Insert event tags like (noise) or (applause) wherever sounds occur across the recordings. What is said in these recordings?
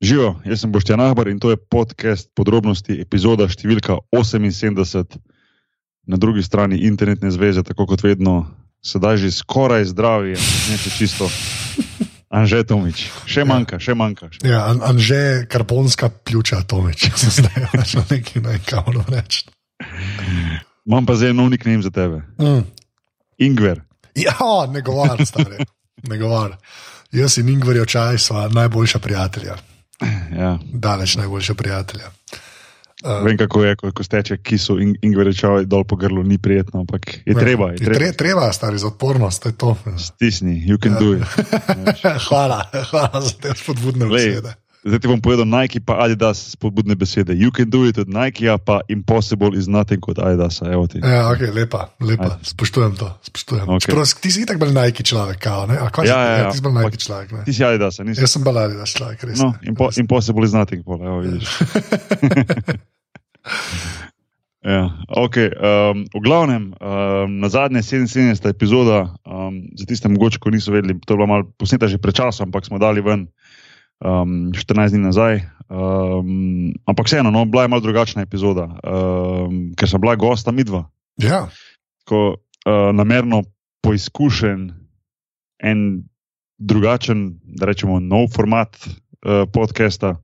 Živijo, jaz sem Boštjan Ahbar in to je podcast podrobnosti, epizoda številka 78, na drugi strani internetne zveze, tako kot vedno, sedaj že skoraj zdravi, ne če čisto. Anže Tomič, še manjka, še manjka. Še. Ja, an, anže karbonska pljuča Tomič, (laughs) se zdaj več nekaj ne kamor reči. Imam pa zdaj nov nickname za tebe. Mm. Ingver. Ja, ne govar, stari. (laughs) Ne govar. Jaz in Ingver očaj sva najboljša prijatelja. Ja. Daleč najboljša prijatelja. Uh, Vem, kako je, ko, ko steče kisu in Ingver rečeva dol po grlu, ni prijetno, ampak je treba. Je treba. tre, treba, stari, za odpornost, to je to. Stisni, you can do it. (laughs) hvala, hvala za te spodbudne besede. Zdaj ti bom povedal Nike pa Adidas spodbudne besede. You can do it od Nikea, pa impossible is nothing od Adidasa. Evo ti. Ja, okay, lepa, lepa. spoštujem to. Spoštujem. Okay. Ti si itak bil najki človek, kao, ne? A, Ja, si, ja, ja. Ti si bil najki človek, ne? Ti si Adidasa, nisi. Jaz sem baladi, da človek, res. No, impo, impossible is nothing, pol, evo vidiš. Ja, (laughs) okay, um, v glavnem, um, na zadnje 77. epizoda, um, za tiste mogoče, ko niso vedeli, to je bila malo posneta že pred časom, ampak smo dali ven um, 14 dni nazaj. Um, ampak vseeno, no, bila je malo drugačna epizoda, um, ker sem bila gosta midva. Ja, Tako uh, namerno poizkušen en drugačen, da rečemo, nov format uh, podcasta.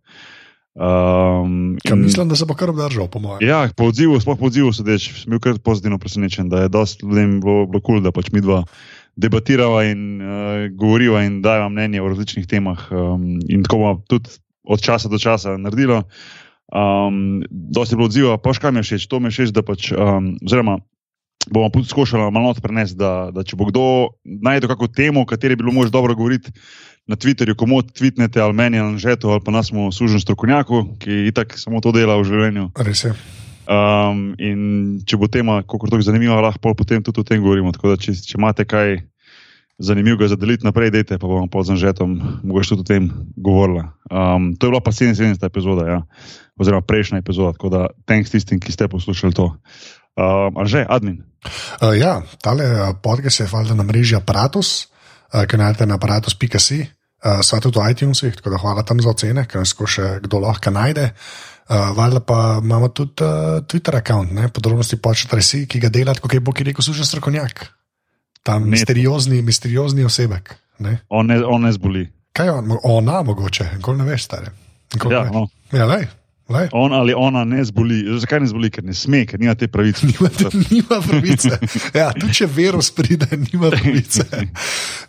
Um, Kaj mislim, da se bo kar obdržal, po mojem. Ja, po odzivu, sploh po odzivu sodeč, sem bil kar pozitivno presenečen, da je dosti ljudem bilo, bilo kul, cool, da pač mi dva debatirava in uh, govoriva in dajeva mnenje o različnih temah. Um, in tako bomo tudi od časa do časa naredili. Um, dosti je bilo odziva, pa škaj mi je všeč, to mi je všeč, da pač, um, oziroma bomo tudi skušali malo prenesti, da, da če bo kdo najdel kakšno temo, o kateri bi bilo mož dobro govoriti. Na Twitterju, komu tvitnete ali meni ali žetu, ali pa nas smo služen strokovnjaku, ki itak samo to dela v življenju. Res je. Um, in če bo tema, kako tako zanimiva, lahko potem tudi o tem govorimo. Tako da, če, če imate kaj zanimivega za deliti naprej, dajte, pa bomo pod zanžetom mogoče tudi o tem govorila. Um, to je bila pa 77. epizoda, ja. oziroma prejšnja epizoda, tako da thanks tistim, ki ste poslušali to. Um, a že, admin. Uh, ja, tale uh, podcast je valjda na mreži Apparatus, uh, ki najdete na aparatus.si, uh, sva tudi v iTunesih, tako da hvala tam za ocene, ker nas še kdo lahko najde. Valjda pa imamo tudi uh, Twitter račun, podrobnosti počete resi, ki ga delate, kot je bo ki rekel, služen strokovnjak. Ta Ne. misteriozni, misteriozni osebek. Ne? On ne, on ne zboli. Kaj je on, ona mogoče, nikoli ne veš, stari. Nikoli Ja, ne veš. no. ja lej, lej. On ali ona ne zboli. Zakaj ne zboli? Ker ne sme, ker nima te pravice. nima (laughs) pravice. Ja, tudi če virus pride, nima pravice.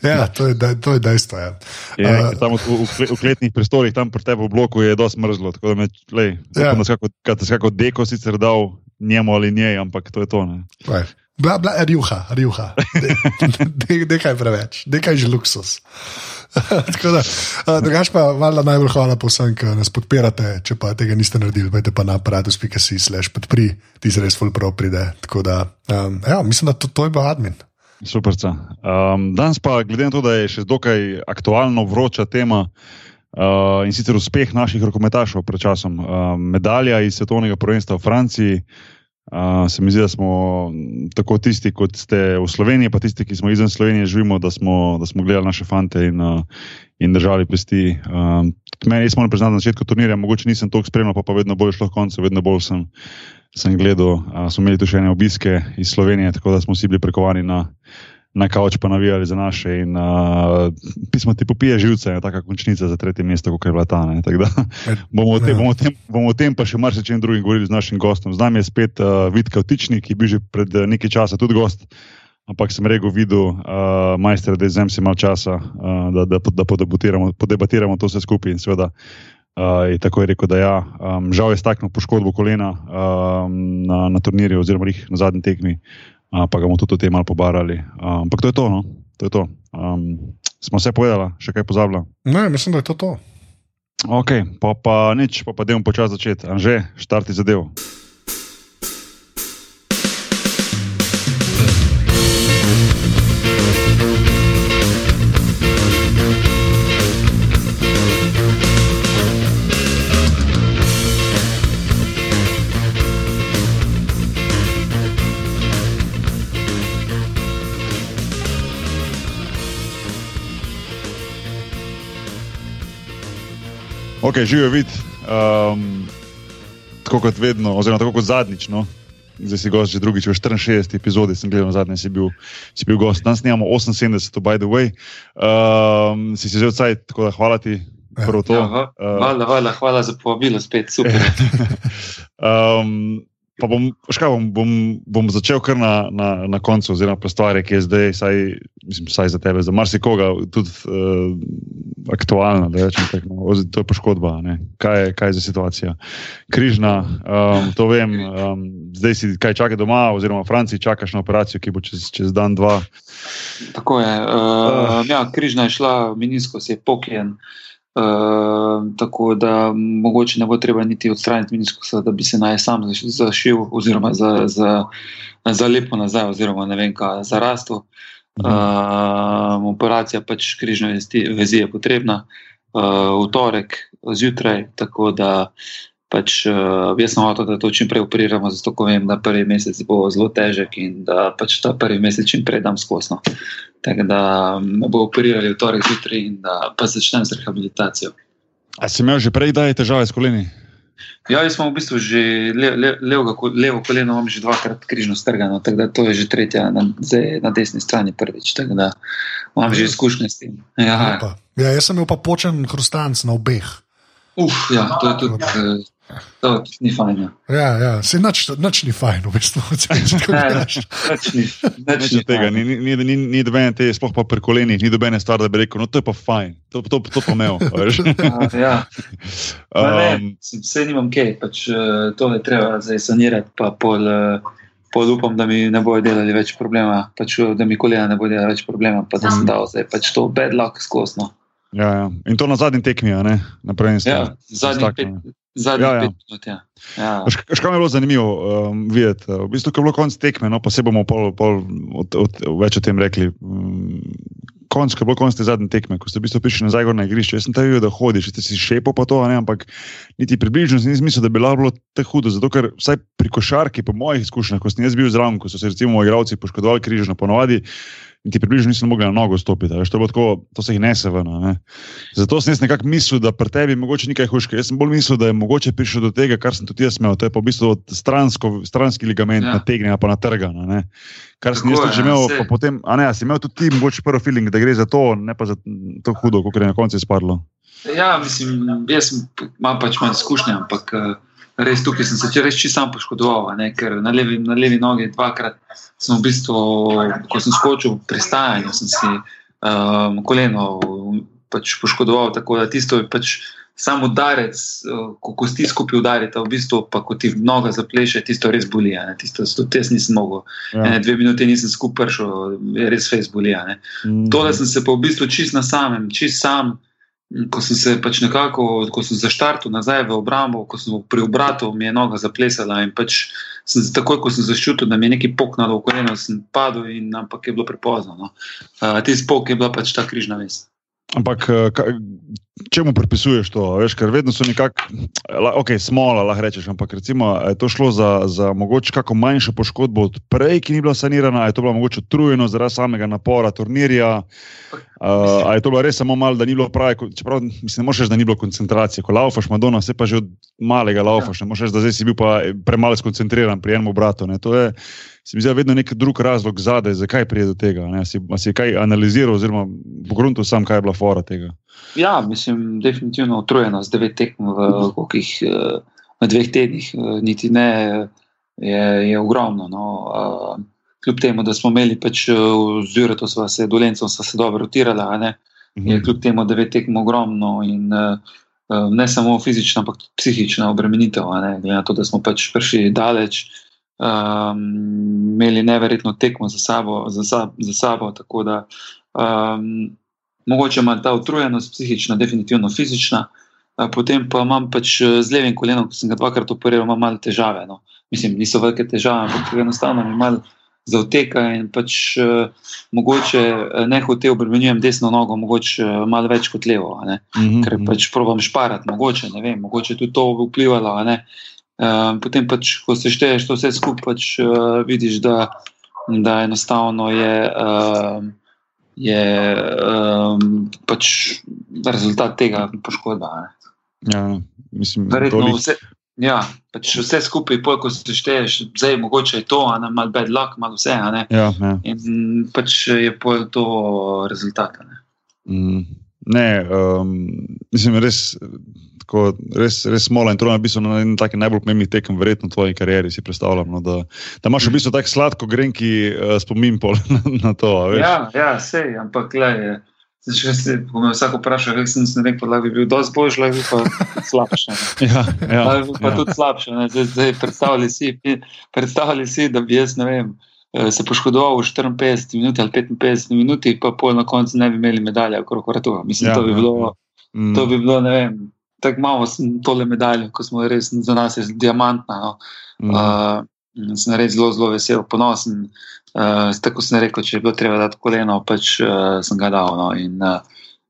Ja, to je, to je dejstvo. Ja. Je, Uh, tam v, v, v kletnih prostorih, tam pri tebi v bloku je dosti mrzlo. Tako da me, lej, Ja. da te skako deko sicer dal njemu ali njej, ampak to je to. Ne. lej. Bla, bla, rjuha, rjuha. (laughs) Nekaj preveč, nekaj že luksus. (laughs) Da, drugač pa valjda najbolj hvala povsem, ki nas podpirate. Če pa tega niste naredili, pojdite pa na aparatus.si slash podpri, ti se res full prav pride. Tako da, um, ja, mislim, da to, to je bil admin. Super. Um, danes pa, glede na to, da je še dokaj aktualno, vroča tema uh, in sicer uspeh naših rokometašov pred časom, uh, medalja iz svetovnega prvenstva v Franciji. Uh, se mi zdi, da smo tako tisti, kot ste v Sloveniji, pa tisti, ki smo izven Slovenije, živimo, da smo, da smo gledali naše fante in, uh, in držali pesti. Um, meni, jaz moram priznati, na začetku turnirja, mogoče nisem toliko spremljal, pa, pa vedno bolj šlo v koncu, vedno bolj sem, sem gledal. Uh, smo imeli tu še ene obiske iz Slovenije, tako da smo vsi bili prekovani na, na kavč, pa navijali za naše. In, uh, pismo ti popije živce, je taka končnica za tretje mesto, kot je bila ta. ne. Da bomo o, tem, Ja. bomo, o tem, bomo o tem pa še marsikaj drugim govorili z našim gostom. Z nami je spet uh, Vid Kavtičnik, ki je bil že pred nekaj časa tudi gost. Ampak sem rekel, videl, uh, majster, da izvem si malo časa, uh, da, da, da podebatiramo, podebatiramo to vse skupaj. In seveda uh, je tako je rekel, da ja, um, žal je staknil poškodbo kolena um, na, na turnirju, oziroma jih na zadnji tekmi, uh, pa ga bomo tudi o tem malo pobarali. Uh, ampak to je to. No? to, je to. Um, smo vse povedali, še kaj pozabila. Ne, mislim, da je to to. Ok, pa, pa nič, pa, pa dajmo počasi začeti. Anže, štarti zadev. Ok, živijo vid. Um, tako kot vedno, oziroma tako kot zadnjič. No? Zdaj si gost že drugič, v 64 epizodi sem gledal, zadnji si bil, si bil gost. Danes snimamo 78, by the way. Um, si si že odsaj, tako da hvala ti. Prvo to. Ja, hvala, hvala, hvala za povabilo, spet super. um, (laughs) Pa bom, škaj, bom, bom, bom začel kar na, na, na koncu, oziroma pa stvari, ki je zdaj, saj, mislim, saj za tebe, za marsikoga, tudi uh, aktualna. Tak, no, to je poškodba. Kaj je, kaj je za situacija? Križna, um, to vem. Um, zdaj si kaj čaka doma, oziroma v Franciji čakaš na operacijo, ki bo čez, čez dan, dva. Tako je. Uh, uh. Ja, križna je šla, minisko si je pokjen. Uh, tako da mogoče ne bo treba niti odstraniti miniskosa, da bi se naj sam zašil, oziroma za, za, za lepo nazaj, oziroma ne vem, kaj za rastu. Uh, operacija pač križne vezi je potrebna uh, v torek zjutraj, tako da pač, uh, jaz sem hotel, da to čim prej operiramo, zato vem, da prvi mesec bo zelo težek in da pač ta prvi mesec čim prej dam skosno. Tako da me bo operirali v torek zjutraj in da pa začnem z rehabilitacijo. A si imel že prej, da je težave s koleni? Ja, jaz sem v bistvu že le, le, levo, levo koleno, imam že dvakrat križno strgano, tako da to je že tretja na, na desni strani prvič. Tako da imam že izkušnje s tem. Ja, ja, jaz sem imel pa počen hrustanc na obeh. Uf, ja, to je tudi. Uh, To ni fajn. Ja, ja, ja. se noč, noč ni fajn, v bistvu. (laughs) Ni tega, ni, ni, ni, ni dobene te, sploh pa pri kolenih, ni dobene stvari, da bi rekel, no to je pa fajn, to, to, to pa imel. ja. (laughs) um, Vse nimam kaj, pač, uh, to je treba zdaj sanirati, pa pol, uh, pol upam, da mi ne bojo delali več problema, pač, da mi kolena ne bojo delali več problema, pa da sem dal zdaj pač to bad luck skosno. Ja, ja. In to na zadnji tekmi, ne? na prvenstvu. Ja, zadnji pet. Zadnji ja, ja. pet minut. Ja. Ja. Škoda je bilo zanimivo um, videti. V bistvu, je bilo konc tekme, no, pa se bomo pol, pol od, od, več o tem rekli. Um, konc, ko je bilo konc te zadnje tekme, ko ste v bistvu prišli nazaj na igrišče. Jaz sem tam videl, da hodiš, ti si šepo pa to, ne, ampak niti približno nisem mislil, da bi bilo te hudo. Zato, ker vsaj pri košarki, po mojih izkušnjah, ko sem jaz bil zraven, ko so se recimo igralci poškodovali križno, ponovadi in ti približno nisem mogel na nogo stopiti. Veš, to, tako, to se jih nese ven. Ne. Zato sem jaz nekako mislil, da pri tebi je mogoče nekaj hujšega. Jaz sem bolj mislil, da je mogoče prišlo do tega, kar sem tudi jaz imel. To je pa v bistvu stransko, stranski ligament ja. nategnjen, pa natrgan. Kar sem jaz že imel, pa potem, a ne, a si imel tudi ti mogoče prvi feeling, da gre za to, ne pa za to hudo, kot je na koncu izpadlo. Ja, mislim, jaz imam pač manj izkušnje, ampak. Uh res tukaj sem se res čisto sam poškodoval, ne, ker na levi, na levi nogi dvakrat sem v bistvu, ko sem skočil pri stajanju, sem si um, koleno pač poškodoval. Tako da tisto je pač samo udarec, uh, ko kosti skupaj udarite, v bistvu pa ko ti noga zapleše, tisto res boli. Tisto, to jaz nisem mogel. Ja. Ne, dve minute nisem skupaj šel, res fez boli. Mm. To, da sem se pa v bistvu čist na samem, čist sam ko sem se pač nekako, ko sem zaštartil nazaj v obrambo, ko sem pri obratu, mi je noga zaplesala in pač sem takoj, ko sem zaščutil, da mi je nekaj poknalo v koleno, sem padel in ampak je bilo prepozno. No. Uh, Tisti spok je bila pač ta križna vest. Ampak čemu pripisuješ to? Veš, ker vedno so nekako, ok, smola, lahko rečeš, ampak recimo, je to šlo za, za mogoče kako manjšo poškodbo od prej, ki ni bila sanirana, je to bilo mogoče utrujeno zaradi samega napora turnirja. Uh, je to bilo res samo malo, da ni bilo pravi, čeprav mislim, ne moreš reči, da ni bilo koncentracije. Ko laufaš Madonna, se pa že od malega laufaš, ne moreš reči, da zdaj si bil pa premalo skoncentriran pri enem obratu. Ne. To je, se mi zdi, vedno nek drug razlog zadaj, zakaj pride do tega. Si, si kaj analiziral, oziroma pogrunil sam, kaj je bila fora tega? Ja, mislim, definitivno utrujeno z devet tekm v, kokih, eh, v dveh tednih, eh, niti ne, je, je ogromno. No. Kljub temu, da smo imeli pač vzore, to smo se dolencem, smo se dobro rotirali, je mhm. kljub temu devet tekm ogromno. In, Ne samo fizična, ampak tudi psihična obremenitev, glede na to, da smo pač prišli daleč, um, imeli neverjetno tekmo za sabo, za, za sabo. Tako da um, mogoče ima ta utrujenost psihična, definitivno fizična. Potem pa imam pač eh, z levim kolenom, ko sem ga dvakrat operiral, imam malo težave. No. Mislim, niso velike težave, ampak enostavno mi malo zauteka in pač uh, mogoče eh, ne hoče obremenjujem desno nogo, mogoče uh, malo več kot levo, mm -hmm. ker pač probujem šparati, mogoče, vem, mogoče tudi to vplivalo. Um, potem, pač, ko se šteješ to vse skupaj, pač, uh, vidiš, da, da enostavno je, um, je um, pač rezultat tega poškodba. Ja, mislim, Verjetno toliko- vse, ja, pač vse skupaj, pol, ko se šteješ, zdaj mogoče je to, ne malo bad luck, malo vse. ne. Ja, ja. In pač je pol to rezultat. ne. Mm, Ne, um, mislim, res, tako, res, res smola in to je v bistvu na en tak najbolj pomembnih tekem, verjetno v tvoji karieri si predstavljam. No, da, da imaš v bistvu tako sladko grenki uh, spomin pol (laughs) na, na to. Veš? Ja, ja, sej, ampak le. Če se ko me vsak vpraša, kako sem se rekel, da bi bil dosti boljši, lahko bi pa (laughs) slabši. ne. (laughs) ja, ja, Lahko bi pa ja. tudi slabši. ne. Zdaj, zdaj predstavljali, si, predstavljali si, da bi jaz ne vem. eh, Se poškodoval v 54 minuti ali 55 minuti, pa pol na koncu ne bi imeli medalje okrog vratu. Mislim, Ja, to bi ja, bilo, ja. Mm, to bi bilo, ne vem, tako malo sem tole medaljo, ko smo res za nas diamantna. No. mm, Uh, sem res zelo, zelo vesel, ponosen. Uh, tako sem rekel, če je bilo treba dati koleno, pač uh, sem ga dal. No, in uh,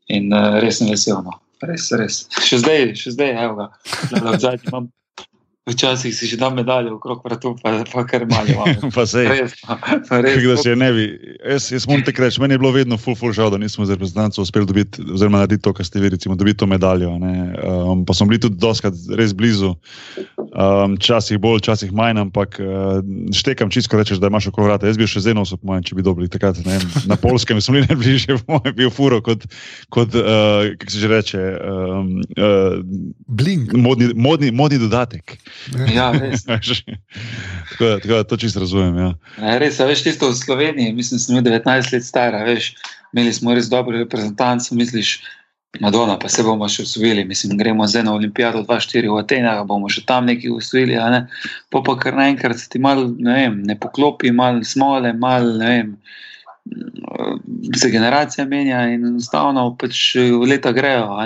in uh, res sem vesel. No. Res, res. Še zdaj, še zdaj, evo ga. Zadnji imam- Včasih si že dam medaljo okrog vratu, pa, pa kar malo imam. (laughs) pa no, pa res. Da se je ne bi. Jaz, jaz moram te reči, meni je bilo vedno ful, ful žal, da nismo z reprezentanco uspeli dobiti, oziroma narediti to, kar ste vi, recimo, dobiti to medaljo. a ne. Um, pa smo bili tudi doskrat res blizu, um, časih bolj, časih manj, ampak uh, štekam čisto, rečeš, da imaš okoli vrata. Jaz bi še z eno osobo, mojem, če bi dobili takrat. ne vem, Na polskem smo bili (laughs) najbližje, po mojem, bil furo kot, kot uh, kako se že reče, um, uh, Blink. modni, modni, modni dodatek. Ja, (laughs) tako, da, tako da to čisto razumem. Ja. Ne, res, veš, tisto v Sloveniji, mislim, sem bil 19 let star, a veš, imeli smo res dobre reprezentance, misliš, Madonna, pa se bomo še usvojili, mislim, gremo zdaj na olimpijado 2-4 v Atenah, bomo še tam nekaj usvojili, ne, pa pa kar naenkrat ti mal, ne vem, ne poklopi, mal smole, mal, ne vem, se generacija menja in enostavno pač leta grejo,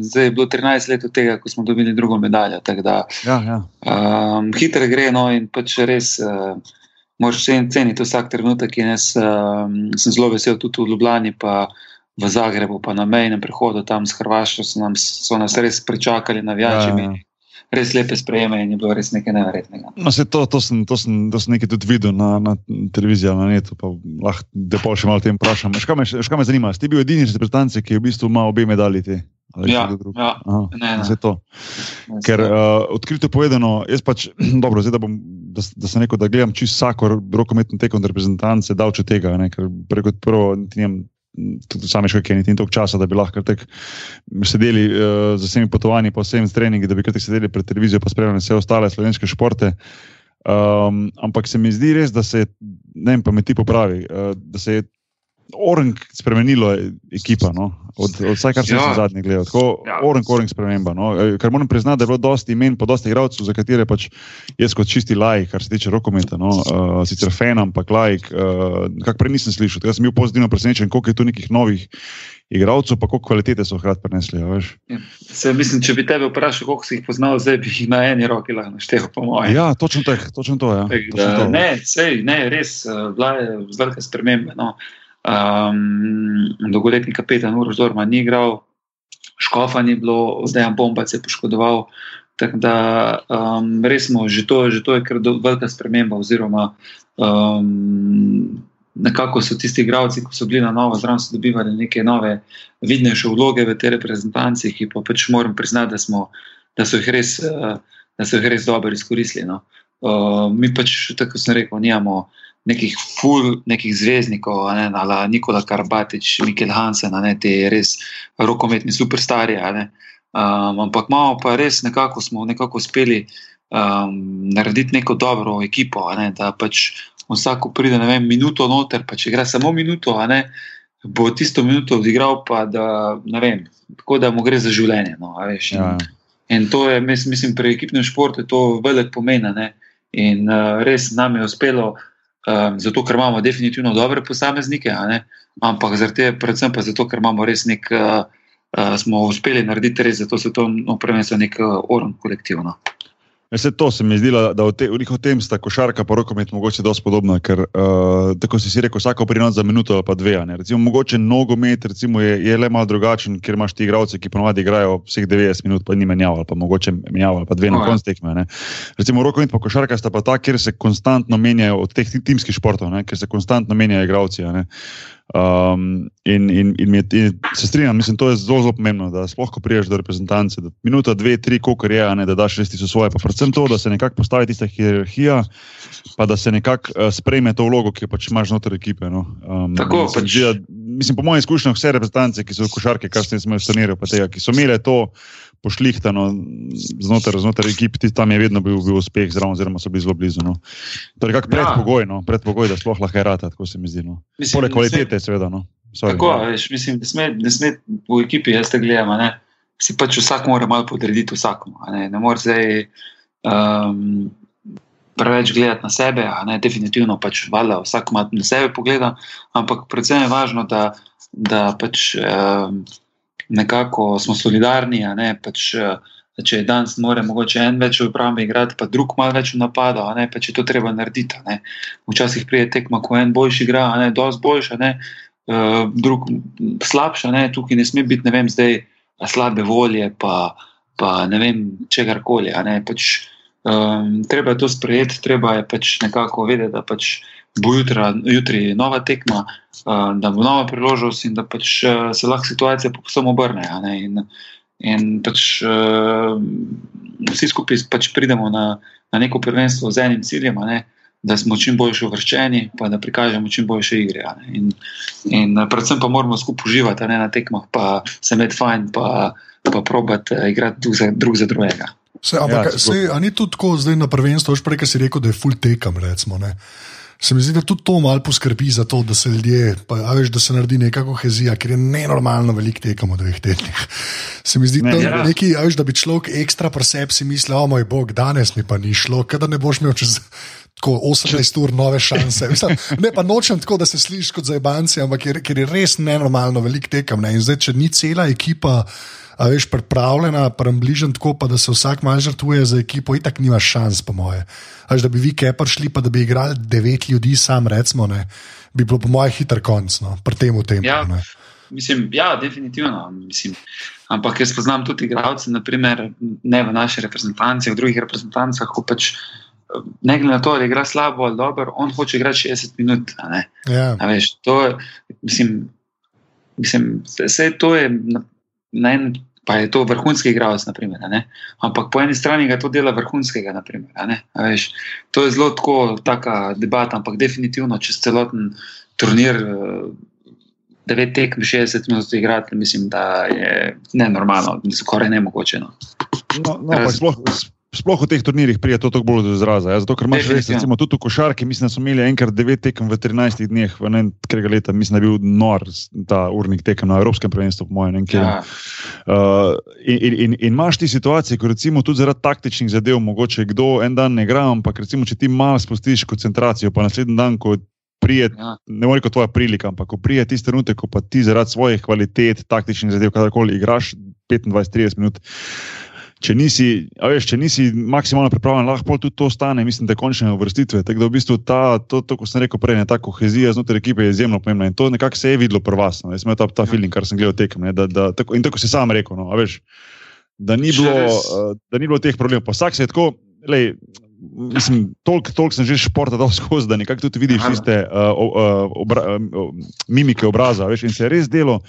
zdaj je bilo 13 let od tega, ko smo dobili drugo medaljo, da Ja, ja. Um, hitro gre, no, in pač res uh, moraš cen- ceniti vsak trenutek. In jaz um, sem zelo vesel tudi v Ljubljani, pa v Zagrebu, pa na mejnem prehodu tam s Hrvaško so, nam, so nas res pričakali na Ja, ja. Res lepe sprejeme in je bilo res nekaj neverjetnega. No, se to, to, sem, to, sem, to sem nekaj tudi videl na, na televiziji, na netu, pa lahko da pol še malo o tem vprašam. Škoda me, škoda me zanima, si ti bil edini reprezentant, ki je v bistvu ima obe medalji te? Ali Ja, ja. Aha, Ne, ne. to. Ker uh, odkrito povedano, jaz pač, (clears throat) dobro, zdaj da, bom, da, da sem rekel, da gledam čisto vsako rokometno tekom reprezentance, dal če tega, ne, ker preko prvo niti nimam. Tudi sami škoki, niti ni toliko časa, da bi lahko tek sedeli uh, z vsemi potovanji, pa vsemi treningi, da bi kar tek sedeli pred televizijo, pa spremljali vse ostale slovenske športe. Um, ampak se mi zdi res, da se je, ne vem, pa me ti popravi, uh, da se je Orang spremenilo ekipa, no? od, od vsaj kar sem Ja. ja. zadnji gledal. Tako, Ja. ja. Orang, Orang sprememba. No? Eh, Ker moram priznati, da je bilo dosti imen, pa dosti igralcev, za katere pač jaz kot čisti lajk, kar se tiče rokometa, no? uh, sicer fan, ampak lajk, uh, kak prej nisem slišal. Tako da sem bil pozitivno presenečen, koliko je tu nekih novih igralcev, pa koliko kvalitete so hkrati prenesli. a veš. Se, mislim, če bi tebe vprašal, koliko si jih poznal, zdaj bi jih na eni roki lahko naštel, po mojem. Ja, točno, tak, točno to. Ja. Točno Da, to. ne, sej, ne, res, eh, bila je velika sprememba. No. Um, dolgoletni kapetan Uroš Dorma ni igral, Škofa ni bilo, zdaj je Bombac je poškodoval. Tako da um, res smo, že to, že to je kar velika sprememba. Oziroma, um, nekako so tisti igravci, ki so bili na novo, zraven so dobivali neke nove, vidnejše vloge v tej reprezentanci, ki pa pač moram priznati, da, smo, da so jih res, uh, da so jih res dobro izkoristili. No. Uh, mi pač, tako sem rekel, nimamo nekih ful, nekih zvezdnikov, ne, ala Nikola Karbatič, Mikel Hansen, ne, te res rokometni superstari. ne. Um, ampak imamo pa res nekako smo nekako uspeli um, narediti neko dobro ekipo, ne, da pač vsako pride, vem, minuto noter, pa če igra samo minuto, ne, bo tisto minuto odigral, pa da ne vem, tako da mu gre za življenje. No, veš, in, Ja. In to je, mis- mislim, pri ekipnem športu je to velik pomen. In uh, res nam je uspelo, um, zato ker imamo definitivno dobre posameznike, ampak tega, predvsem pa zato, ker imamo res nek, uh, uh, smo uspeli narediti res za to svetovno prvenstvo nek uh, oren kolektivno. Vse to se mi zdi, da v, te, v tem sta košarka in rokomet mogoče dosti podobna, ker uh, tako si si rekel, vsako prinos za minuto ali pa dve. a ne. Recimo, mogoče nogomet recimo, je, je le malo drugačen, ker imaš ti igralce, ki ponovadi igrajo vseh 90 minut, pa ni menjav ali pa mogoče menjav ali pa dve na No, ja. koncu tekme. ne. Recimo rokomet in košarka sta pa ta, kjer se konstantno menjajo od teh ti- timskih športov, ne, ker se konstantno menjajo igralci. ne. Um, in, in, in, je, in se strinjam, mislim, to je zelo, zelo pomembno, da sploh, ko priješ do reprezentance, da minuta, dve, tri, koliko je, ne, da daš res tisto svoje. Pa predvsem to, da se nekako postavi tista hierarhija, pa da se nekako uh, sprejme to vlogo, ki pač imaš znotraj ekipe. No. Um, Tako pač. Zdi, da, mislim, po mojih izkušnjah, vse reprezentance, ki so v košarki, kar sem jim saniril, pa tega, ki so imele to pošlihtano znotraj, znotraj ekipe, tam je vedno bil, bil uspeh, zraven, oziroma so bili zelo blizu. No. Torej, kako predpogoj, no, predpogoj, da sploh lahko rata, tako se mi zdi. No. Mislim, Poleg kvalitete, seveda. No. Sorry, tako, ja. veš, mislim, ne sme, ne sme v ekipi, jaz te gledam, ne, si pač vsak mora malo podrediti vsakmu. Ne, ne more zdaj um, preveč gledati na sebe, ne definitivno pač valjda vsak ima na sebe pogleda, ampak predvsem je važno, da, da pač. Um, nekako smo solidarni. Ne, pač, eh, če je danes, mora mogoče en več v obrambi igrati, pa drug malo več v napadu, ne, pa če to treba narediti. Ne. Včasih pride tekma, ko en boljši igra, ne, dosti boljša, ne, uh, drug slabša, ne, tukaj ne sme biti, ne vem, zdaj slabe volje, pa, pa ne vem, čegar koli. Pač, um, treba je to sprejeti, treba je pač nekako vedeti, da pač bo jutra, jutri nova tekma, uh, da bo nova priložnost in da pač, uh, se lahko situacija posebno obrne. In, in pač, uh, vsi skupaj pač pridemo na, na neko prvenstvo z enim ciljem. Ne? Da smo čim bolj uvrščeni, pa da prikažemo čim boljše igre. In, in predvsem pa moramo skupaj uživati ne, na tekmah, pa se imeti fajn, pa, pa probati igrati drug za, drug za drugega. Se, ampak, ja, se, ni tudi tako zdaj na prvenstvu, že prej si rekel, da je full tekam. Recimo, Se mi zdi, da tudi to malo poskrbi za to, da se ljudje, pa, veš, da se naredi neka kohezija, ker je nenormalno velik tekem v dveh tednih. Se mi zdi, ne, ja. nekaj, veš, da bi človek ekstra preseb si mislil, o moj bog, danes mi pa ni šlo, da ne boš imel čez. Tako 18 ur nove šanse. (laughs) Mislim, ne pa nočem tako, da se slišiš kot zajbanci, ampak ker, ker je res nenormalno velik tekem. Ne? In zdaj, če ni cela ekipa a veš, pripravljena, prebližen tako, pa da se vsak malo žrtvuje za ekipo, itak nima šans, po moje. Až da bi vi kaj prišli, pa da bi igrali devet ljudi, sam recimo, ne, bi bilo po mojem hiter konc, no, pri tem v tem. Ja, mislim, ja, definitivno. Mislim. Ampak jaz poznam tudi igralce, naprimer, ne v naši reprezentanci, v drugih reprezentancah, ko pač. Ne glede na to, ali igra slabo ali dobro, on hoče igrati 60 minut. Ja. Veš, to, mislim, mislim, vse to je na, en pa je to vrhunski igralec, ampak po eni strani ga to dela vrhunskega. Naprimer, veš, to je zelo tako, taka debata, ampak definitivno čez celoten turnir. Devet tekm, 60 minut igrati, mislim, da je nenormalno, skoraj nemogoče. No. No, no, sploh, sploh v teh turnirjih pride to tako bolj do izraza. Ja? Zato, ker imaš res, recimo, tudi v košarki, mislim, da smo imeli enkrat devet tekem v 13 dneh, v enem krega leta, mislim, da je bil nor ta urnik tekem na Evropskem prvenstvu, po mojem. Ja. Uh, in, in, in, in imaš ti situacije, ko recimo tudi zaradi taktičnih zadev, mogoče kdo en dan ne igra, ampak recimo, če ti malo spustiš koncentracijo, pa naslednji dan, ko prije, ja. ne more kot tvoja prilika, ampak ko prije tisti trenutek, ko pa ti zaradi svojih kvalitet, taktičnih zadev, kadarkoli igraš 25-30 minut če nisi, veš, če nisi maksimalno pripravljen, lahko tudi to stane, mislim, da je končne uvrstitve. Tako da v bistvu ta, to, to, kot sem rekel prej, ne, ta kohezija znotraj ekipe je izjemno pomembna in to nekako se je videlo pri vas. No. Jaz sem imel ta, ta ja. feeling, kar sem gledal tekem. Ne, da, da, tako, in tako si sam rekel, no, veš, da, ni bilo, uh, da ni bilo teh problemov. Pa vsak se je tako, lej, Mislim, toliko tolk sem že športa dal (laughs) skozi, da nekako tudi vidiš tiste uh, uh, obra, uh, mimike obraza. Veš, in se je res delo,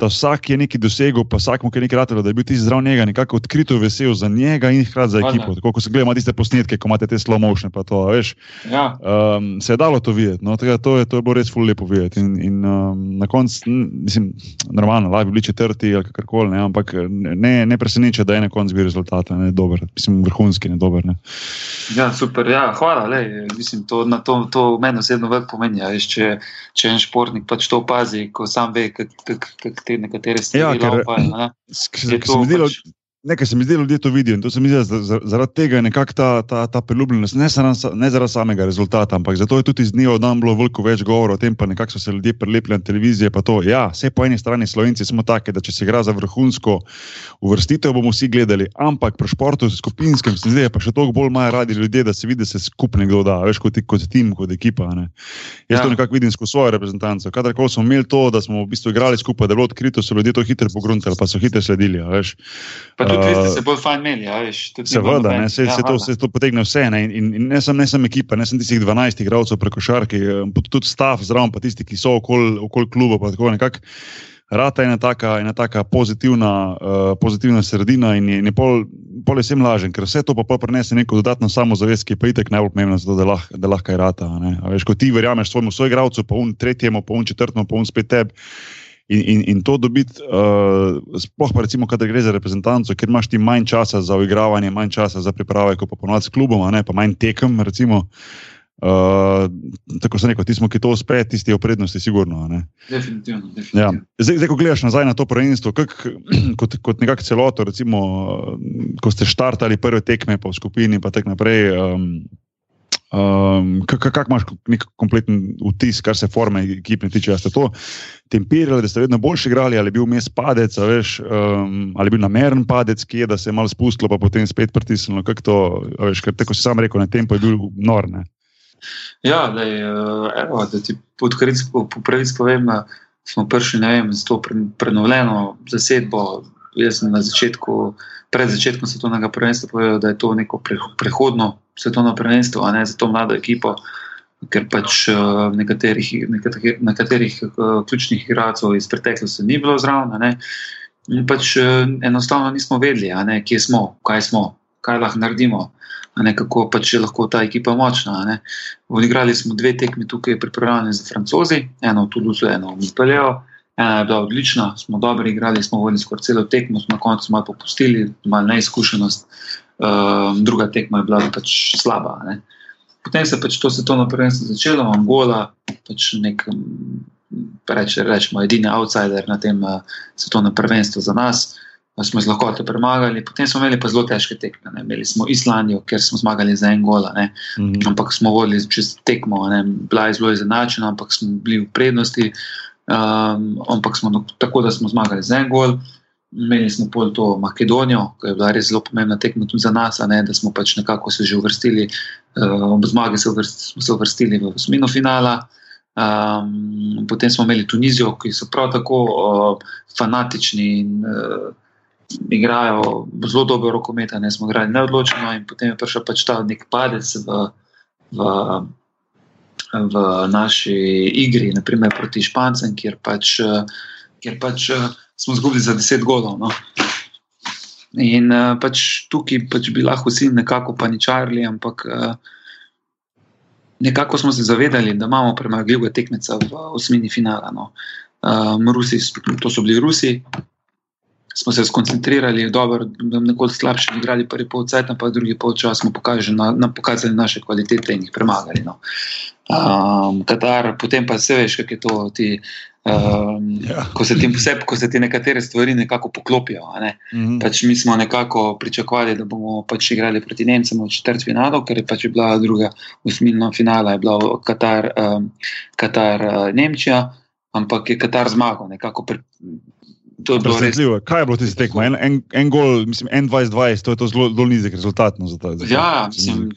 da vsak je nekaj dosegel, pa vsak mu je nekaj ratalo, da je bil ti zdrav njega, nekako odkrito vesel za njega in hkrati za ekipo. Tako kot se gledamo tiste posnetke, ko imate te slow motion, pa to, veš. Ja. Um, se je dalo to videti, no, tega, to, je, to je bilo res ful lepo videti. In, in um, na koncu, mislim, normalno, lahko bi bili četrti ali kakorkoli, ampak ne, ne preseneča, da je na koncu bil rezultat, ne dober, mislim, vrhunski, ne dober. Ne. Ja, super, ja, hvala, le, mislim, to, to, to meni osebno veliko pomeni. Ja, če, če en športnik pač to opazi, ko sam ve, kako te nekatere stvari. Ja, ker, laupa, Nekaj se mi zdi, da ljudje to vidijo in to se mi zdi, da zaradi tega je nekako ta, ta, ta priljubljenost, ne, ne zaradi samega rezultata, ampak zato je tudi iz dneva v dan bilo veliko več govora o tem, pa nekako so se ljudje prilepili na televizijo. Ja, vse po eni strani Slovenci smo taki, da če se igra za vrhunsko uvrstitev, bomo vsi gledali, ampak pri športu, skupinskem, se zdi, pa še toliko bolj imajo radi ljudje, da se vidi, da se skupaj nekdo da, veš, kot, kot tim, kot ekipa. Ne. Jaz ja. to nekako vidim skozi svojo reprezentanco. Kadarkoli smo imeli to, da smo v bistvu igrali skupaj, da je bilo odkrito, so ljudje to hitro pogruntali, pa so hitro sledili. Tudi vi ste se bolj fajn imeli, ja, veš. Seveda, ne, se, ja, se, to, se to potegne vse. Ne, in, in ne, sem, ne sem ekipa, ne sem tistih 12 igralcev preko šarki, tudi stav zraven, pa tisti, ki so okoli okol kluba. Rata je ena taka, ena taka pozitivna, uh, pozitivna sredina in je, je pol, pol je vsem lažen, ker vse to pa prenese neko dodatno samozavest, ki je pa itek najbolj pomembna, zato, da, lah, da lahko je rata. Veš, ko ti verjameš svojemu soigravcu, pa un tretjemu, pa un četrtemu, pa un spet tebi. In, in, in to dobiti, uh, sploh pa recimo, kadar gre za reprezentanco, ker imaš ti manj časa za uigravanje, manj časa za priprave, kot pa ponovadi s klubom, ne, pa manj tekem. Recimo, uh, tako se neko, ti smo, ki to uspe, tisti je v prednosti, sigurno. Definitivno. definitivno. Ja. Zdaj, zdaj, ko gledaš nazaj na to prvenstvo, kak, (clears throat) kot, kot nekakšno celoto, recimo, ko ste štartali prve tekme po skupini, pa tako naprej. Um, Um, Kako kak imaš nek kompleten vtis, kar se forme ekipne tiče? Ste to temperirali, da ste vedno boljši igrali, ali je bil mes padec, veš, um, ali je bil nameren padec, ki je da se je malo spustilo, pa potem spet pritisnilo. To, veš, ker tako si sam rekel, na tempo je bil norne. Ja, da, je, evo, da ti podkoric po, pravici povem, smo prišli, ne vem, z to prenovljeno zasedbo. Jaz sem na začetku, pred začetkom svetovnega prvenstva povedal, da je to neko prehodno svetovno prvenstvo, a ne za to mlado ekipo, ker pač uh, nekaterih, nekaterih, nekaterih uh, ključnih igralcev iz preteklosti ni bilo zraven. In pač uh, enostavno nismo vedeli, ne, kje smo, kaj smo, kaj lahko naredimo. Ne, kako pač je lahko ta ekipa močna. Odigrali smo dve tekmi tukaj, pripravljeni za francozi, eno v Toulouse, eno v Montpellieru. Ena je bila odlična, smo dobro igrali, smo vodili skoraj celo tekmo, smo na koncu malo popustili, malo neizkušenost. Um, druga tekma je bila pač slaba. Ne. Potem se je pač to svetovno prvenstvo začelo, Angola, pač nek, reč, rečemo, edini outsider na tem uh, svetovnem prvenstvu za nas. Smo z lahkoto premagali, potem smo imeli pa zelo težke tekme. Ne. Imeli smo Islandijo, ker smo zmagali za en gol, mm -hmm. ampak smo vodili čez tekmo, ne. bila je zelo izenačena, ampak smo bili v prednosti. Um, ampak smo tako, da smo zmagali za en gol. Imeli smo pol to Makedonijo, ki je bila res zelo pomembna tekma tudi za nas, ne, da smo pač nekako se že uvrstili, uh, ob zmagi se uvrstili, smo se uvrstili v osmino finala. Um, potem smo imeli Tunizijo, ki so prav tako uh, fanatični in uh, igrajo zelo dobro rokomet, ne smo igrali neodločeno, in potem je prišel pač ta nek padec v, v, v naši igri, naprimer proti Špancem, kjer pač. Kjer pač uh, smo izgubili za 10 golov. No. In uh, pač tukaj pač bi lahko vsi nekako paničarili, ampak uh, nekako smo se zavedali, da imamo premagljive tekmice v osmini finala. No. Um, Rusi, to so bili Rusi. Smo se skoncentrirali, da bomo nekoliko slabše igrali, prvi polčas, pa drugi polčas smo pokazali, na, na, pokazali naše kvalitete in jih premagali. No. Um, Katar, potem pa se veš, kako je to. Ti, Um, ja. ko, se tim, vse, ko se ti nekatere stvari nekako poklopijo. Ne? Mm -hmm. pač mi smo nekako pričakovali, da bomo pač igrali proti Nemcem v četrt finalu, ker je pač bila druga usmilna finala, je bila Katar, um, Katar uh, Nemčija, ampak je Katar zmagal. Pri, to je bilo res zanimivo. Kaj je bilo tisti tekmo? En, en, en gol, mislim, 21-20, to je to zelo, zelo nizek rezultat. No, za ta, za ja, mislim.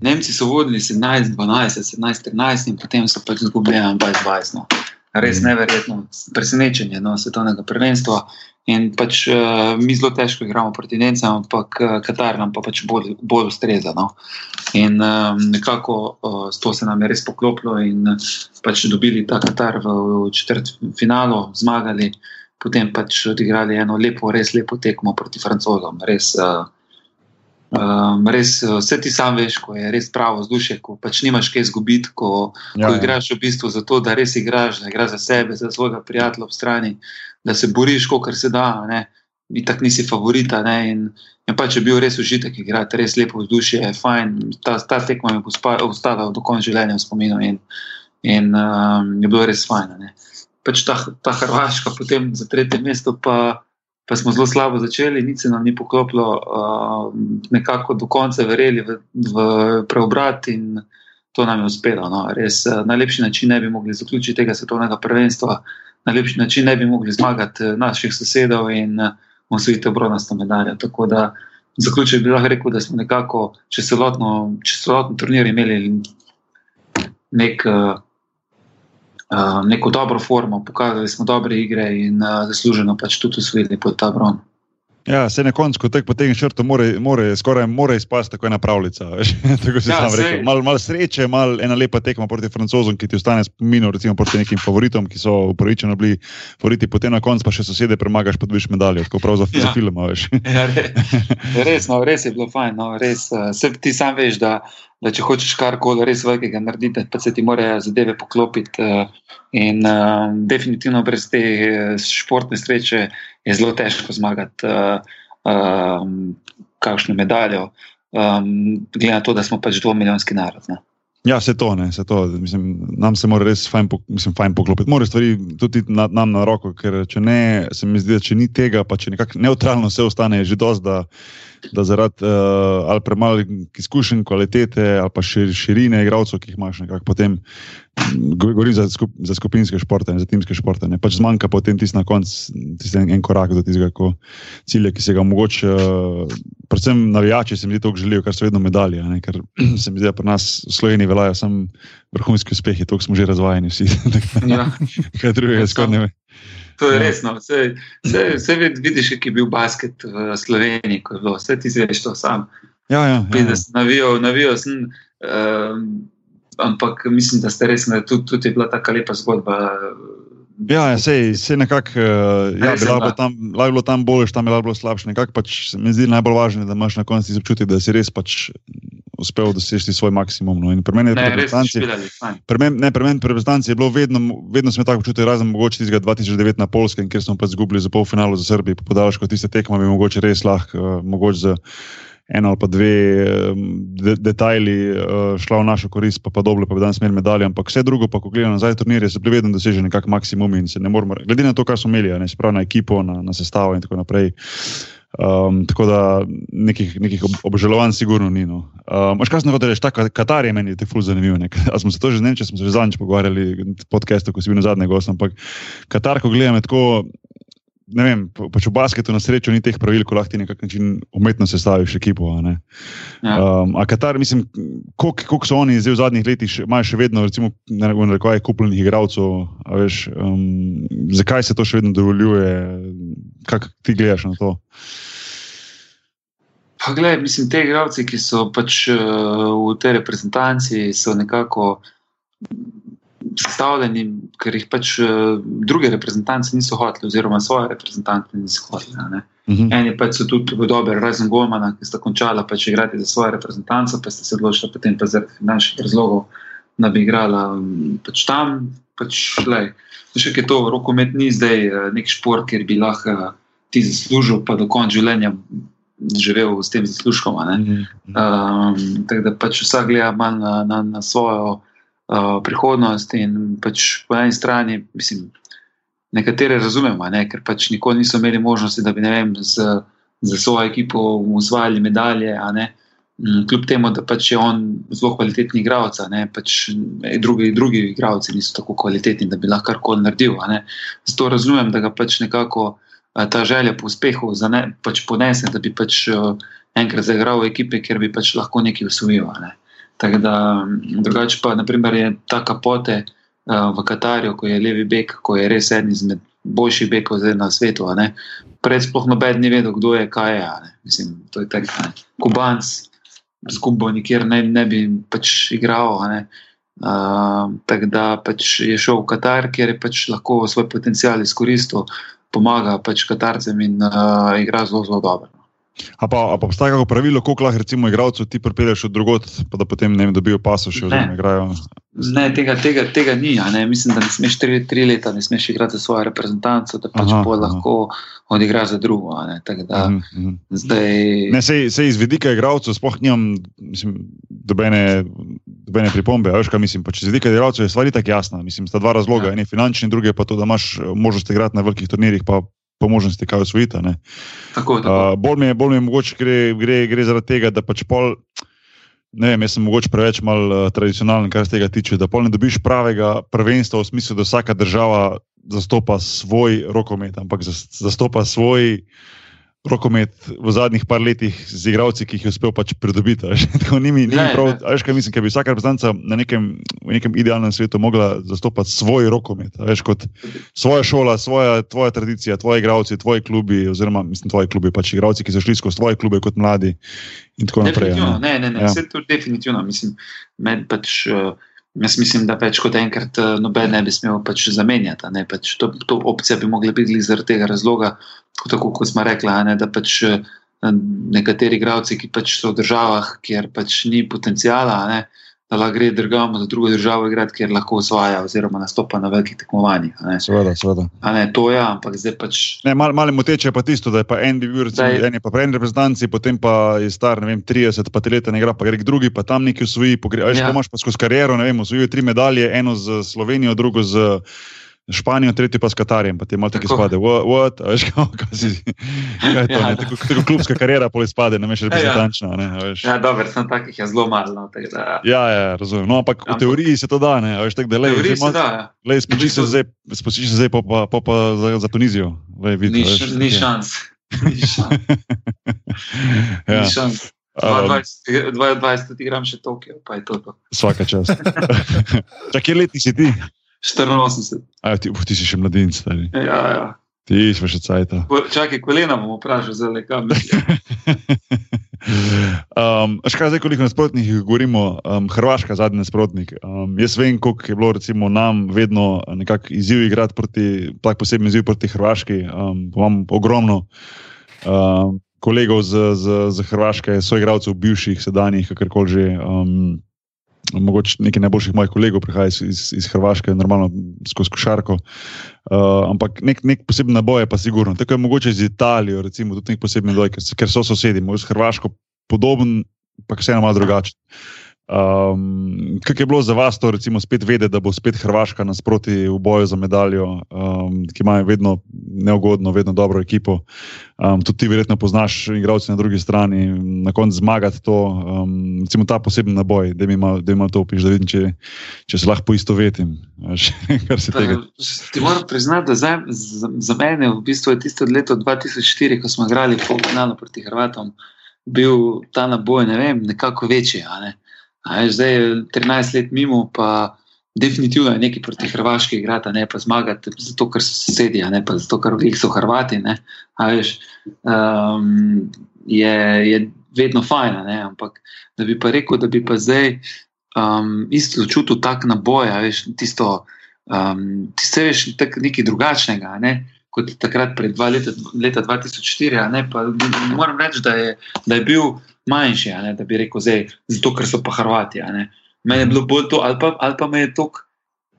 Nemci so vodili 17-12, 17-13 in potem so pač izgubili 21-20. No res mhm. neverjetno presenečenje no, svetovnega prvenstva. In pač uh, mi zelo težko igramo proti Nemcem, ampak uh, Katar nam pa pač bolj, bolj ustreza. No. In um, nekako uh, to se nam je res poklopilo in uh, pač dobili ta Katar v, v četrt finalu, zmagali, potem pač odigrali eno lepo, res lepo tekmo proti Francozom. Res, uh, Um, res, eh, vse ti sam veš, ko je res pravo vzdušje, ko pač nimaš kaj izgubiti, ko, ja, ko ja. igraš v bistvu za to, da res igraš, da igraš za sebe, za svojega prijatelja ob strani, da se boriš, kot se da, in tako nisi favorita. Ne, in, in pač je bil res užitek, igrati res lepo vzdušje, je fajn. Ta, ta tekma mi bo ostala do konca življenja v spominu in, in um, je bilo res fajn. Pač ta, ta Hrvaška, potem za tretje mesto pa pa smo zelo slabo začeli, nič se nam ni poklopilo, uh, nekako do konca verjeli v, v preobrat in to nam je uspelo. No. Res uh, na lepši način ne bi mogli zaključiti tega svetovnega prvenstva, na lepši način ne bi mogli zmagati uh, naših sosedov in uh, osvojiti obronasto medaljo. Tako da zaključek bi lahko rekel, da smo nekako čez celotno, čez celotno turnir imeli nek. Uh, uh, neko dobro formo, pokazali smo dobre igre in uh, zasluženo pač tudi usvojili pod ta bron. Ja, se na koncu, ko tek potegneš črto, more, more, skoraj mora izpasti tako ena pravljica. (laughs) tako si ja, sam rekel. Malo mal sreče, malo ena lepa tekma proti francozom, ki ti ostane spomin, recimo proti nekim favoritom, ki so upravičeno bili favoriti, potem na koncu pa še sosede premagaš, pa dobiš medaljo, tako prav za, ja. za film. ja, (laughs) res, no, res je bilo fajn. No, res, uh, ti sam veš, da, da če hočeš karkoli res velikega narediti, pa se ti morajo zadeve poklopiti. Uh, in uh, definitivno brez te športne sreče je zelo težko zmagati kakšno medaljo, glede na to, da smo pač dvomilijonski narod. Ne. Ja, se to ne, se to. Mislim, nam se mora res fajn, mislim, fajn poklopiti. Mora stvari tudi na, nam na roko, ker če ne, se mi zdi, da če ni tega, pa če nekako neutralno vse ostane, je že dosti, da, da zaradi uh, ali premalih izkušenj, kvalitete ali pa šir, širine igralcev, ki jih imaš, nekako potem Govorim za, skup, za skupinske športe, ne za timske športe. Ne. Pač zmanjka potem tisti na koncu, tisti en, en korak do tistega cilja, ki se ga mogoče, predvsem navijači, se mi zdi, da želijo, kar so vedno medalje. Ne, ker (clears throat) se mi zdi, da pri nas v Sloveniji veljajo samo vrhunski uspehi, to smo že razvajeni vsi. (laughs) Ja. Kaj drugega skoraj ne ve. To je ja. resno. Vse, vse, vse vidiš, ki je bil basket v Sloveniji, ko je bilo, vse ti zveš to sam. Ja, ja. ja. Navijal, navijal sem. Um, ampak mislim, da ste res, da tudi, tudi je bila tako lepa zgodba. Ja, ja sej, sej nekako, uh, ja, bi lahko tam, bilo tam boljše, tam je bilo slabše. Nekako pač se mi zdi najbolj važno, da imaš na koncu občutek, da si res pač uspel doseči svoj maksimum. No. Pri meni je pri reprezentanci bilo vedno, vedno smo tako čutili, razen mogoče tistega 2009 na Polskem, kjer smo pač izgubili za polfinalo za Srbijo, podaljško tiste tekme bi mogoče res lahko, uh, mogoče za eno ali pa dve de, detajli uh, šla v našo korist, pa, pa dobro, pa bi danes imeli medalje. Ampak vse drugo, pa ko gledamo nazaj, turnirje so bili vedno doseženi nekak maksimum in se ne moramo, glede na to, kar smo imeli, ne sprav na ekipo, na, na sestavo in tako naprej. Um, tako da nekih, nekih obžalovanj, sigurno ni. No. Um, kaj sem hotel reči, ta Katar je meni ful zanimiv. (laughs) A smo se to že ne, če smo se že zadnjič pogovarjali v podkastu, ko si bil na zadnjem gostu, ampak Katar, ko gledam, je tako ne vem, pač v basketu na srečo ni teh pravil, ko lahko ti nekako umetno sestaviš ekipo. A, ja. um, a Katar, mislim, koliko so oni zdaj v zadnjih letih, imajo še vedno, recimo, ne vem, kupljenih igralcev, um, zakaj se to še vedno dovoljuje, kako ti gledaš na to? Pa gledaj, mislim, te igralce, ki so pač uh, v tej reprezentanci, so nekako sestavljeni, ker jih pač uh, druge reprezentance niso hoteli, oziroma svoje reprezentante niso hoteli. Uh mhm. -huh. Eni pač so tudi dobri, razen Gomana, ki sta končala pač igrati za svoje reprezentance, pa sta se odločila potem pa zaradi finančnih razlogov, da bi igrala um, pač tam. Pač, lej, še kaj to, rokomet ni zdaj uh, nek šport, kjer bi lahko uh, ti zaslužil, pa do konca življenja. Živel s tem zaslužkom. Um, tako da pač vsak gleda na, na, na svojo uh, prihodnost. In pač po eni strani, mislim, nekatere razumemo, ne, ker pač nikoli niso imeli možnosti, da bi vem, z, z svojo ekipo usvajali medalje. Mm, kljub temu, da pač je on zelo kvalitetni igralec, pač drugi, drugi igralci niso tako kvalitetni, da bi lahko karkoli naredil. Zato razumem, da ga pač nekako ta želja po uspehu ne, pač ponese, da bi pač enkrat zaigral v ekipi, ker bi pač lahko nekaj usvojil. Ne. Tako da, drugače pa, naprimer, je ta kapote uh, v Katarju, ko je levi bek, ko je res eden izmed boljših bekov na svetu. Pred sploh noben ni vedel, kdo je, kaj je. Mislim, to je tako. Kubanc, zgubo nikjer ne, ne bi pač igral. Uh, tako da pač je šel v Katar, kjer je pač lahko svoj potencial izkoristil, pomaga pač Katarcem in uh, igra zelo, zelo dobro. A pa, a pa obstaja kako pravilo, koliko lahko recimo igralcev ti pripelješ od drugot, pa da potem ne vem, dobijo paso še oziroma igrajo? Ne, tega, tega, tega ni. Ne. Mislim, da ne smeš tri, tri leta, ne smeš igrati za svojo reprezentanco, da pač aha, lahko odigraš za drugo. Ne. Da, mm -hmm. zdaj... ne, sej, sej iz vidika igralcev, sploh nimam mislim, dobene, dobene pripombe. Veš, mislim, pač iz vidika igralcev je stvar tako jasna. Mislim, sta dva razloga. Ja. En je finančni, drugi pa to, da imaš možnost igrati na velikih turnirjih po možnosti kaj usvojiti. Tako, tako. Uh, bolj, mi je, bolj mi je mogoče gre, gre, gre zaradi tega, da pač pol. Ne vem, jaz sem mogoče preveč mal uh, tradicionalen, kar se tega tiče. Da pol ne dobiš pravega prvenstva v smislu, da vsaka država zastopa svoj rokomet, ampak zastopa svoj rokomet v zadnjih par letih z igralci, ki jih je uspel pač pridobiti. (laughs) Tako ni mi, ni Ne, prav, ne. veš, kaj mislim, ker bi vsaka reprezentanca na nekem, nekem idealnem svetu mogla zastopati svoj rokomet. Veš, kot svoja šola, svoja, tvoja tradicija, tvoji igralci, tvoji klubi, oziroma mislim, tvoji klubi, pač igralci, ki so šli skozi tvoje klube kot mladi in tako naprej. Definitivno, ne, ne, ne. Ja. Ja. Vse to definitivno. Mislim, med pač, uh, jaz mislim, da več kot enkrat uh, noben ne bi smel pač zamenjati. pač to, to opcija bi mogla biti zaradi tega razloga, tako, kot smo rekli, ne, da pač uh, nekateri igralci, ki pač so v državah, kjer pač ni potencijala, ne, da lahko gre drugam za drugo državo igrati, kjer lahko osvaja oziroma nastopa na velikih tekmovanjih. a ne. Seveda, seveda. A ne, to je, ampak zdaj pač. Ne, mal, malo moteče je pa tisto, da je pa en bi bil, recimo, Da je- en je pa prej reprezentanci, potem pa je star, ne vem, 30, pa tri leta ne igra, pa gre k drugi, pa tam neki usvoji, pogre, ja. Ja. imaš pa skozi kariero, ne vem, osvojil tri medalje, eno z Slovenijo, drugo z Španijo, tretjo pa s Katarjem, pa ti malo tako izpade. What, what? A veš, kaj, kaj si, kaj je to, Ja, ne, da. tako, tako klubska kariera pol izpade, ne veš, Ja, ja. reprezentančna, ne, a veš. Ja, dobro, sem takih je zelo malo. No, da, Ja, ja, razumem. No, ampak v teoriji se to da, ne, veš, tako da da, ja. lej, spoči se zdaj, spoči se zdaj, pa pa, pa, pa za, za Tunizijo. Lej, vidi, Ni, veš, š- ni je. šans. (laughs) Ni šans. (laughs) Ja. Ni šans. Um, 22 22 igram še Tokio, pa je to. to. Vsaka čast. (laughs) Čakaj, leti si ti? 84. A, ti, uf, ti si še mladinec, stari. Ja, ja. Ti pa še cajta. Ko- Čakaj, kolena bom vprašal, zdaj kam. (laughs) Um, a še kaj zdaj, koliko nasprotnikih govorimo? Um, Hrvaška, zadnji nasprotnik. Um, jaz vem, koliko je bilo recimo, nam vedno nekako izziv igrati proti, tak poseben izziv proti Hrvaški. Um, imam ogromno um, kolegov z, z, z Hrvaške, soigralcev, bivših, sedanjih, kakorkoli že. Um, Mogoče nekaj najboljših mojih kolegov prihaja iz, iz, iz Hrvaške, normalno skozi košarko. Uh, ampak nek, nek poseben naboj je pa sigurno. Tako je mogoče z Italijo, recimo, tudi nek poseben naboj, ker, ker so sosedi, mogoče s Hrvaško podoben, pa vseeno malo drugačen. Um, Kaj je bilo za vas to, recimo, spet vedeti, da bo spet Hrvaška nasproti v boju za medaljo, um, ki imajo vedno neugodno, vedno dobro ekipo. Um, tudi ti verjetno poznaš igralce na drugi strani, na koncu zmagati to, um, recimo ta poseben naboj, da ima, da ima to opiš, da vidim, če, če se lahko (laughs) se tega. Ti moram priznati, da za, za, za mene v bistvu je tisto leto 2004, ko smo igrali polfinale proti Hrvatom, bil ta naboj ne vem, nekako večji. Ne? Veš, zdaj je 13 let mimo, pa definitivno je nekaj proti Hrvaški igrati, ne pa zmagati, zato ker so sosedi, ne pa zato ker glih so Hrvati. ne. Veš, um, je, je vedno fajn, ne, ampak da bi pa rekel, da bi pa zdaj um, isto čutil tak naboj, veš, tisto. Um, ti se veš nekaj drugačnega, ne? kot takrat, pred dva leta, leta 2004. a Ne, pa, moram reči, da je, da je bil manjši, ne, da bi rekel, zdaj, zato ker so pa Hrvati. Meni je bilo bolj to, ali pa, ali pa me je tok,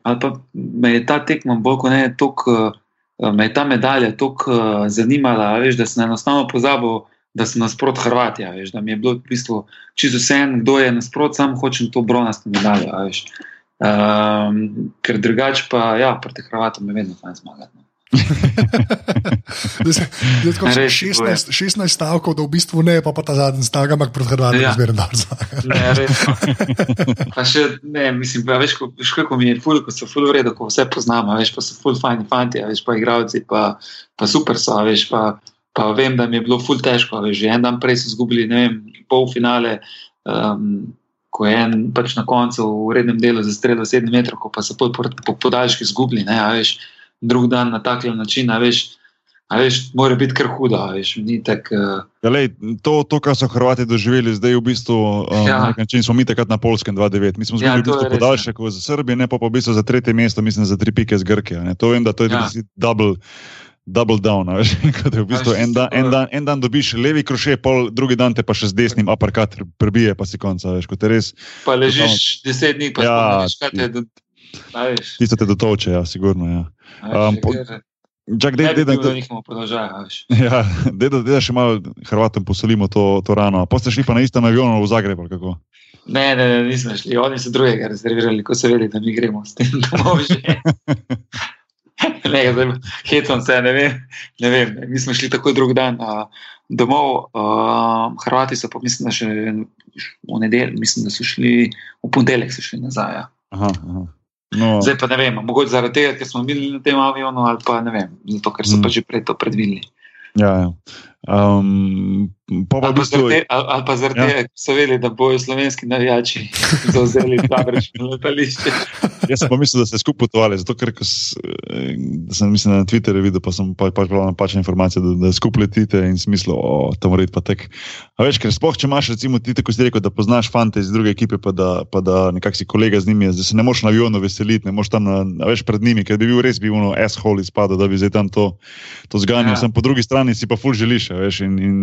ali pa me je ta tekma bolj kot ne tok, uh, me je ta medalja tako uh, zanimala, a veš, da sem enostavno pozabil. Da sem nasprot Hrvati, a veš, da mi je bilo v bistvu čisto vse en, kdo je nasprot, sam hočem to bronasto medaljo. Um, ker drugače pa, ja, proti Hrvatom je vedno fajn zmagati. (laughs) Zdaj tako Res, 16, 16 stavkov, da v bistvu ne, pa, pa ta zadnji stavek, ampak pred Hrvatom Ja. je zmerno dobro. Pa še, ne, mislim, pa, veš, ko, veš, kako mi je ful, ko so ful v redu, ko vse poznamo, veš, pa so ful fajni fanti, a veš, pa igravci, pa, pa super so, a veš, pa, pa vem, da mi je bilo ful težko, a veš, že en dan prej so izgubili, ne vem, pol finale, um, ko je en pač na koncu v rednem delu zastrelil 7 metrov, pa so pol po, po podaljški izgubili, ne, a veš, drug dan na tak način, a veš, a veš, mora biti kar hudo, a veš, ni tak. Uh, Ja, lej, to, to, kar so Hrvati doživeli, zdaj v bistvu um, Ja. na nek način smo mi takrat na Polskem 2-9. Mi smo Ja, zgubili ja, v je bistvu res, podaljšek za Srbijo, ne pa, pa v bistvu za tretje mesto, mislim za tri pike z Grke. ne. To vem, da to je Ja. ja. double. Double down, veš, (laughs) kot je v bistvu en dan, en, dan, en dan dobiš levi kroše, pol, drugi dan te pa še z desnim aparkat prebije, pa si konca, veš, kot je res, pa ležiš deset dni, pa Ja, ja, veš, kaj te veš. tisto te dotoče, ja, sigurno. Ja. Um, po- Čak, dej, dej, dej, veš. ja, (laughs) dej, dej, da še malo Hrvatom posolimo to, to rano. Pa ste šli pa na istem avionu v Zagreb? Ne, ne, ne, nismo šli, oni so drugega rezervirali, ko so vedeli, da mi gremo s tem domov. (laughs) Ne, zdaj hecam se, ne vem. Ne vem. Mi smo šli takoj drug dan a, domov, a, Hrvati so pa, mislim, da še v nedeljo, mislim, da so šli v ponedeljek, so šli nazaj. Ja. Aha, aha. No, Zdaj pa ne vem, mogoče zaradi tega, ker smo bili na tem avionu, ali pa ne vem, zato ker so Mm. pa že prej to predvideli. Ja, ja. Um, pa pa ali, pa zaradi, ali, ali pa zaradi Ja. tega, ker so vedeli, da bojo slovenski navijači (laughs) zauzeli tamrečno letališče. jaz sem pa mislil, da ste skupaj potovali, zato ker ko s- eh, sem mislim, na Twitterju videl, pa sem pa, pač bral napačne informacije, da, da skupaj letite in smislu, o, tam mora iti pa tek. A veš, ker sploh, če imaš recimo ti, kot si rekel, da poznaš fante iz druge ekipe, pa da, pa da nekako si kolega z njimi, da se ne moreš na avionu veseliti, ne moreš tam na, veš pred njimi, ker bi bil res bi ono asshole izpadel, da bi zdaj tam to, to zganjal. Ja. Ja. Sem po drugi strani si pa ful želiš, veš, in, in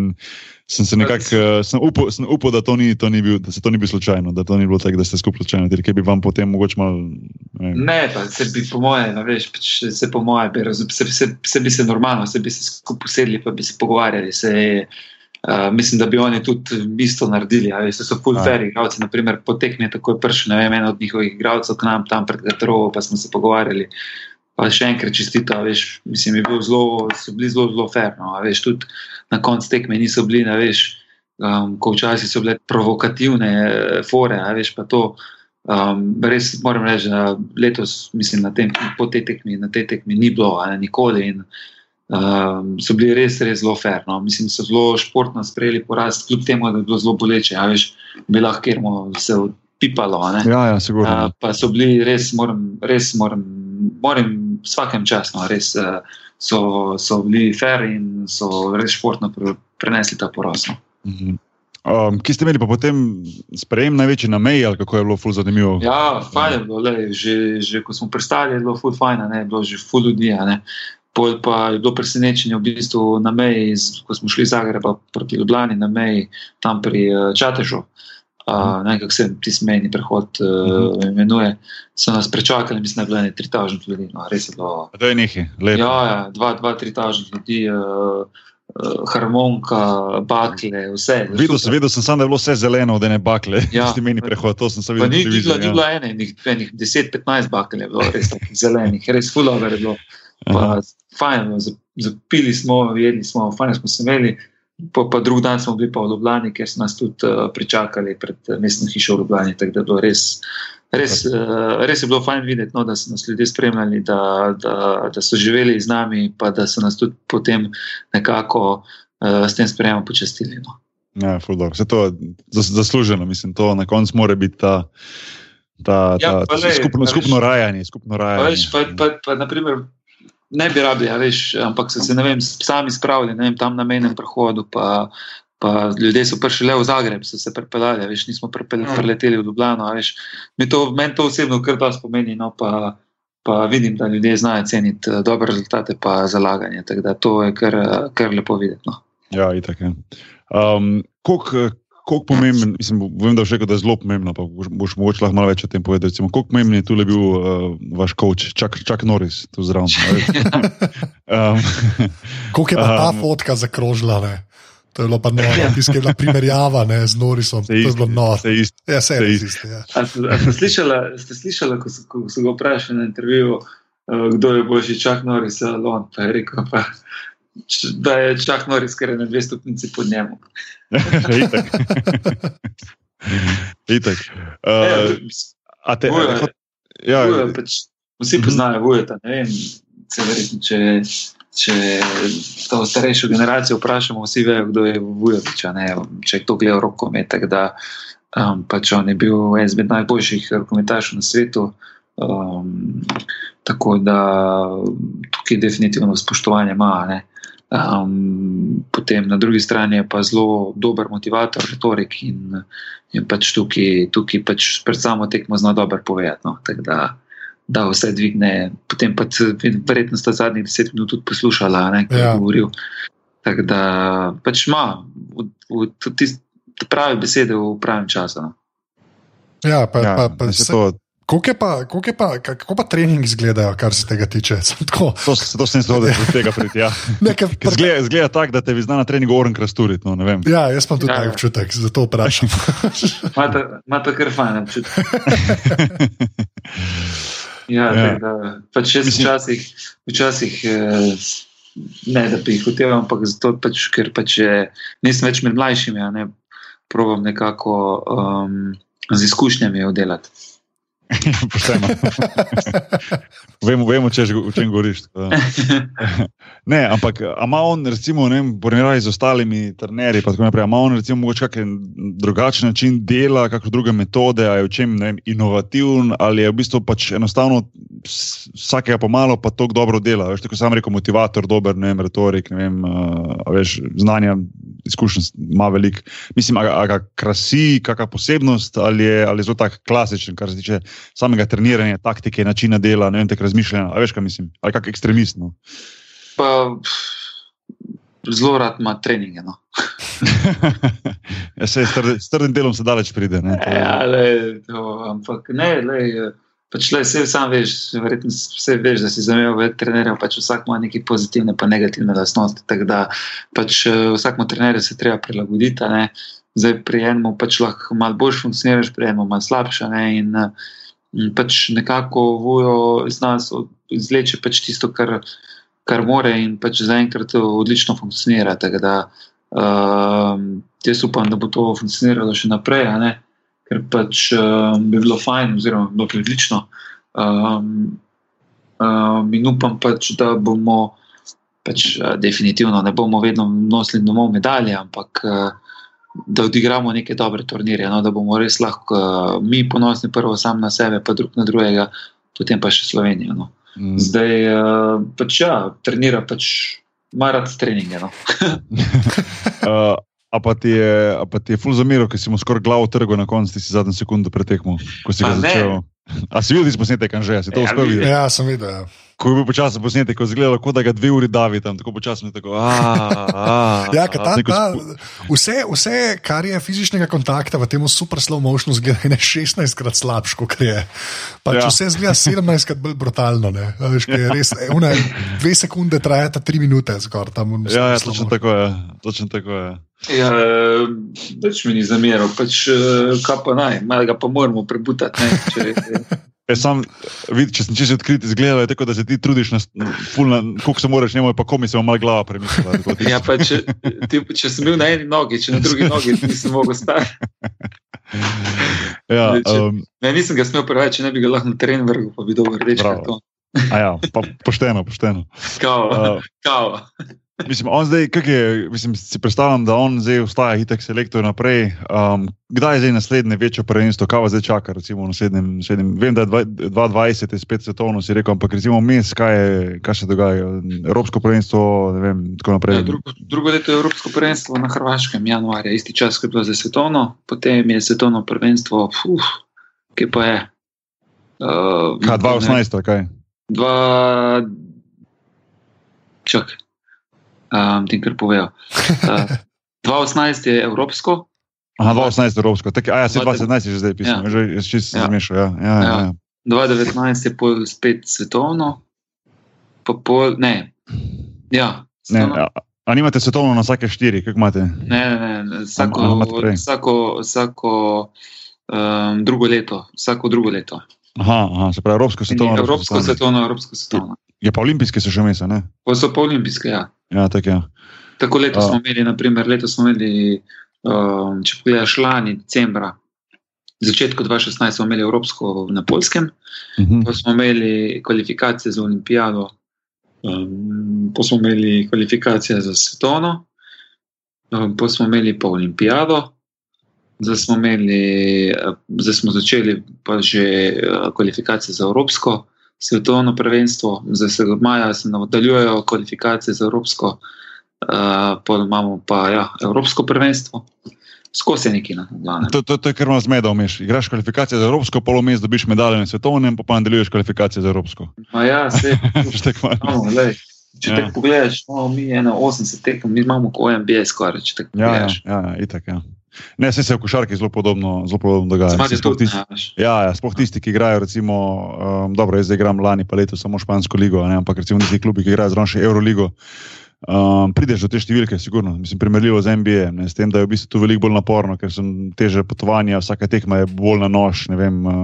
sem se nekako, eh, sem upal, sem upal da, to ni, to ni bil, da se to ni bilo slučajno, da to ni bilo tako, da ste skupaj slučajno, ker bi vam potem mogoče malo. ne. Ne, pa se bi po moje, veš, pač se po moje bi, razum, se, se, se bi se normalno, se bi se skupaj usedli, pa bi se pogovarjali. Se, uh, mislim, da bi oni tudi isto naredili. a Veš, so full Ja. fair igralci. Naprimer, po tekmi je takoj prišel, ne vem, en od njihovih igralcev k nam tam pred Gatrovo, pa smo se pogovarjali. Pa še enkrat čestita, veš, mislim, je bil zelo, so bili zelo, zelo fair. No, veš, tudi na koncu tekme niso bili, ne veš, um, ko včasih so bile provokativne eh, fore, a veš, pa to. Um, res moram reči, da letos, mislim, na tem, po tej tekmi, na tej tekmi ni bilo, ali nikoli. In, um, so bili res, res zelo fair. No. Mislim, so zelo športno sprejeli poraz, kljub temu, da je bilo zelo boleče. a Veš, bi lahko kjermo se odpipalo. ne. Ja, ja, sigurno. Uh, pa so bili res, moram, res moram, moram vsakem časno, res uh, so, so bili fair in so res športno pre, prenesli ta poraz. No. Mhm. Um, ki ste imeli pa potem sprejem največji na meji, ali kako je bilo ful zanimivo? Ja, fajn je bilo, lej, že, že ko smo pristali, je bilo ful fajn, ne, je bilo že ful ljudi. Pol pa je bilo presenečenje v bistvu na meji, ko smo šli iz Zagreba proti Ljubljani, na meji tam pri uh, Čatežu. Uh, ne vem, kako se ti smejni prehod uh, imenuje. So nas prečakali, mislim, da je bilo ne 3000 ljudi. No, res je bilo. To je nekaj, lepo. Ja, ja, 2-3 ljudi, uh, uh, harmonika, bakle, vse. Videl sem, videl sem samo, da je bilo vse zeleno, da ne bakle. Ja. Ja. Ste meni prehod, to sem se videl. ni, ni, bilo, televiziji, ni ja. bilo ene, enih, enih 10-15 bakel je bilo, res takih zelenih, res fulover je bilo. Pa, fajn, za- zapili smo, jedli smo, fajn smo se imeli. Pa, pa drug dan smo bili pa v Ljubljani, ker so nas tudi uh, pričakali pred eh, mestno hišo v Ljubljani. Tako da je bilo res, res, uh, res je bilo fajn videti, no, da so nas ljudje spremljali, da, da, da so živeli z nami, pa da so nas tudi potem nekako uh, s tem sprejemom počastili. No. Ja. Vse to je zas- zasluženo, mislim, to na koncu mora biti ta. Ta, Ja, ta, pa ta lej, skupno, skupno rajanje, skupno Pa, rajanje. veš, pa, pa, pa, naprimer, ne bi rabili, a veš, ampak so se vem, sami spravili vem, tam na mejnem prehodu. Pa, pa ljudje so prišli le v Zagreb, so se pripeljali, a veš, nismo Ja. preleteli v Ljubljano. Veš, Mi to, meni to osebno kar da spomeni. No, pa, pa vidim, da ljudje znajo ceniti eh, dobre rezultate, pa zalaganje. Tako da to je kar, kar lepo videti. No. Ja, itak. Ja. Um, koliko, koliko pomemben, mislim, vem, da je rekel, da je zelo pomembno, pa boš, boš mogoče lahko malo več o tem povedal. Recimo, koliko pomemben je tule bil uh, vaš coach, Čak, Čak Norris, tu zraven. (laughs) um, (laughs) Koliko je pa ta Um, fotka zakrožila? Ne? To je bilo pa noro, tiskaj bila primerjava ne, z Norisom. To se je isti, bilo noro. se isti. Ja, se se je isti. isti. Ja. A ste, a ste slišali, ste slišali ko, so, ko so ga vprašali na intervjuju, uh, kdo je boljši, Čak Norris ali on? Pa je rekel, pa, da je Čak Norris, ker je na dve stopnici pod njemu. (laughs) Itak. (laughs) Itak. Ja, Uh, a te, Vujo hot- ja, Vujo pač, vsi Mhm. poznajo Vujeta. Verjetno, če, če to starejšo generacijo vprašamo, vsi vejo, kdo je Vujovič. Če je to gledal rokomet. tako da, Um, pač on je bil eden izmed najboljših rokometašov na svetu. Um, tako da tukaj definitivno spoštovanje ima. ne. Um, potem na drugi strani je pa zelo dober motivator, retorik in, in pač tukaj, tukaj pač pred samo tekmo zna dobro povedati. No. Tako da, da vse dvigne. Potem pa verjetno sta zadnjih deset minut tudi poslušala, ne, kaj Ja. je govoril. Tako da pač ima tiste prave besede v pravem času. No. Ja, pa, ja, pa, pa, se se, to, koliko, je pa, koliko, je pa, kako pa trening izgledajo, kar se tega tiče? Tako, to, to sem se odvijal od tega priti. Ja. (laughs) Zgleda, zgleda tako, da te bi znal na treningu oren krasturiti. No, ja, jaz imam tudi Ja, ja, ja. tak občutek, zato vprašam. (laughs) Imate- kar fajn občutek. (laughs) Ja, Ja. ja. Da, pač jaz Mislim- včasih, včasih eh, ne da bi jih hotel, ampak zato, pač, ker pač je, nisem več med mlajšimi, a ne probam nekako um, z izkušnjami oddelati. (laughs) Pošteno. (laughs) vemo, vemo če, o čem govoriš. (laughs) ne, ampak ima on, recimo, ne, primerjali z ostalimi trenerji, pa tako naprej, ima on, recimo, mogoče kakšen drugačen način dela, kakšne druge metode, ali je v čem ne, inovativen, ali je v bistvu pač enostavno vsakega pomalo pa tako dobro dela. Veš, tako sam rekel, motivator, dober, ne vem, retorik, ne vem, uh, veš, znanja, izkušenj ima veliko. Mislim, a, a ga krasi, kakšna posebnost, ali je, ali je zelo tak klasičen, kar se tiče samega treniranja, taktike, načina dela, ne vem, tako razmišljanja. A veš, kaj mislim? Ali kak ekstremist? No? Pa, zelo rad ima treninge. No. (laughs) ja, se, s, trd, s trdim delom se daleč pride. Ne, ja, le, to, ampak ne, le. Pač le, vse sam veš, verjetno vse veš, da si zamenjal več trenerjev, pač vsak ima neke pozitivne in negativne lastnosti. Tako da pač vsakmu trenerju se treba prilagoditi. Zdaj pri enem pač lahko malo bolj funkcioniraš, pri enem malo slabše. Ne? In, in pač nekako vujo iz nas izleče pač tisto, kar, kar more in pač zaenkrat odlično funkcionira. Da um, jaz upam, da bo to funkcioniralo še naprej ker pač um, bi bilo fajn, oziroma bilo bi odlično. Um, um, in upam pač, da bomo, pač, definitivno ne bomo vedno nosili domov medalje, ampak uh, da odigramo neke dobre turnirje, no, da bomo res lahko uh, mi ponosni prvo sam na sebe, pa drug na drugega, potem pa še Slovenijo. No. Mm. Zdaj uh, pač ja, trenira pač. Marat treninge. No. uh, (laughs) A pa ti je, je ful zamiro, ker si mu skoraj glavo trgal na koncu, ti si zadnji sekundu pretekmo, ko si ga začel. (laughs) A si videl, da si posnetek, že si to ja, uspel videti? Ja, sem videl. Ja. Ko je bil počasen posnetek, ko je izgledalo, kot da ga dve uri davi tam, tako počasen. Tako, a, a, (laughs) ja, ta, ta, vse, vse, kar je fizičnega kontakta v tem super slow motionu, zgleda ne 16 krat slabš, kot je. Pač ja. Vse zgleda 17 krat bolj brutalno. Veš, ja. res, (laughs) une, dve sekunde trajata tri minute. Zgor, tam, ja, ja točno tako je. Točno tako je. Ja, več mi ni zameril, pač, eh, kaj pa naj, malo ga pa moramo prebutati. Ja, sam, vid, če sem čisto odkrit, izgleda je tako, da se ti trudiš, koliko se moraš njemu, pa komi se malo glava premišljati. Ja, pa če, ti, če sem bil na eni nogi, če na drugi (laughs) nogi, nisem mogel stati. Ja, um, ne, nisem ga smel preveč, če ne bi ga lahko na teren vrgel, pa bi dobil rdeč karton. Ja, pošteno, pošteno. Kao, uh, kao. Mislim, zdaj, je, mislim, si predstavljam, da on zdaj ostaja hitek selektor naprej. Um, kdaj je zdaj naslednje večje prvenstvo, kaj vas zdaj čaka? Recimo, naslednjem, naslednjem, vem, da je 2020 je spet svetovno, si rekel, ampak recimo mes, kaj, je, kaj se dogaja? Evropsko prvenstvo, ne vem, tako naprej. Ja, drugo, drugo leto je Evropsko prvenstvo na Hrvaškem, januarja, isti čas, kot je bilo za svetovno, potem je svetovno prvenstvo, uf, ki pa je. Uh, kaj, 2018, kaj? Dva... Čakaj um, tem, kar povejo. (laughs) Uh, 2018 je evropsko. Aha, 2018 je evropsko, tako ja, se 2019 že zdaj pisal, ja. že je čisto ja. zmešal. Ja. Ja, ja. ja. 2019 je pol spet svetovno, pa pol, ne. Ja, ne a, a nimate svetovno na vsake štiri, kako imate? Ne, ne, ne. Vsako, a, vsako, vsako um, drugo leto, vsako drugo leto. Aha, aha, se pravi, evropsko svetovno. Evropsko svetovno, evropsko svetovno. Je pa olimpijske so še mesa, ne? Pa so pa olimpijske, ja. Ja, tak, ja. Tako leto uh. smo imeli, naprimer, leto smo imeli, uh, če pogledaš lani, decembra, začetku 2016 smo imeli Evropsko na Polskem, uh mhm. -huh. pa smo imeli kvalifikacije za olimpijado, um, pa smo imeli kvalifikacije za svetovno, um, pa smo imeli pa olimpijado. Zdaj smo, imeli, zdaj smo začeli pa že kvalifikacije za Evropsko, svetovno prvenstvo, zdaj se od maja se nadaljujejo kvalifikacije za Evropsko, uh, pa imamo pa ja, Evropsko prvenstvo. Skozi neki na to. To, to, to je kar malo zmedel, miš. Igraš kvalifikacije za Evropsko, polomest dobiš medalje na svetovnem, pa pa nadaljuješ kvalifikacije za Evropsko. Ma ja, se. (laughs) Če ja. te pogledaš, imamo mi 81 tekem, mi imamo kot MBS, skoraj. Ja, ja, ja, itak, ja. Ne, vse se v košarki zelo podobno, zelo podobno dogaja. Sploh tisti, ja, ja, sploh tisti, ki igrajo, recimo, um, dobro, jaz igram lani, pa letos samo špansko ligo, ne, ampak recimo neki klubi, ki igrajo zraven še Euroligo. Um, prideš do te številke, sigurno, mislim, primerljivo z NBA, ne, s tem, da je v bistvu tu veliko bolj naporno, ker so teže potovanja, vsaka tekma je bolj na nož, ne vem, uh,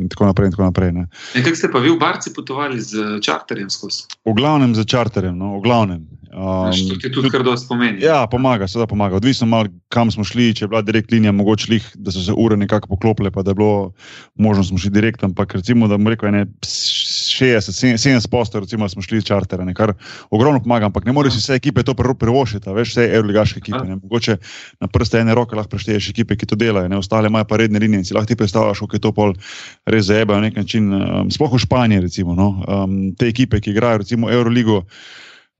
in tako naprej. In tako naprej Kako ste pa vi v Barci potovali z čarterjem skozi? V glavnem z čarterjem, no, v glavnem. Um, to ti tudi kar dosti pomeni. Ja, pomaga, seveda pomaga. Odvisno malo, kam smo šli, če je bila direkt linija, mogoče lih, da so se ure nekako poklopile, pa da je bilo možno smo šli direkt, ampak recimo, da bomo rekli, ne 60, 70 postov, recimo, smo šli iz čartera, ne, kar ogromno pomaga, ampak ne moreš vse ekipe to privošiti, veš, vse evroligaške ekipe. Ne. Mogoče na prste ene roke lahko prešteješ ekipe, ki to delajo, ne, ostale imajo pa redne linije in si lahko ti predstavljaš, kako je to pol res zajebajo na nek način, um, sploh v Španiji, recimo, no, um, te ekipe, ki igrajo recimo Euroligo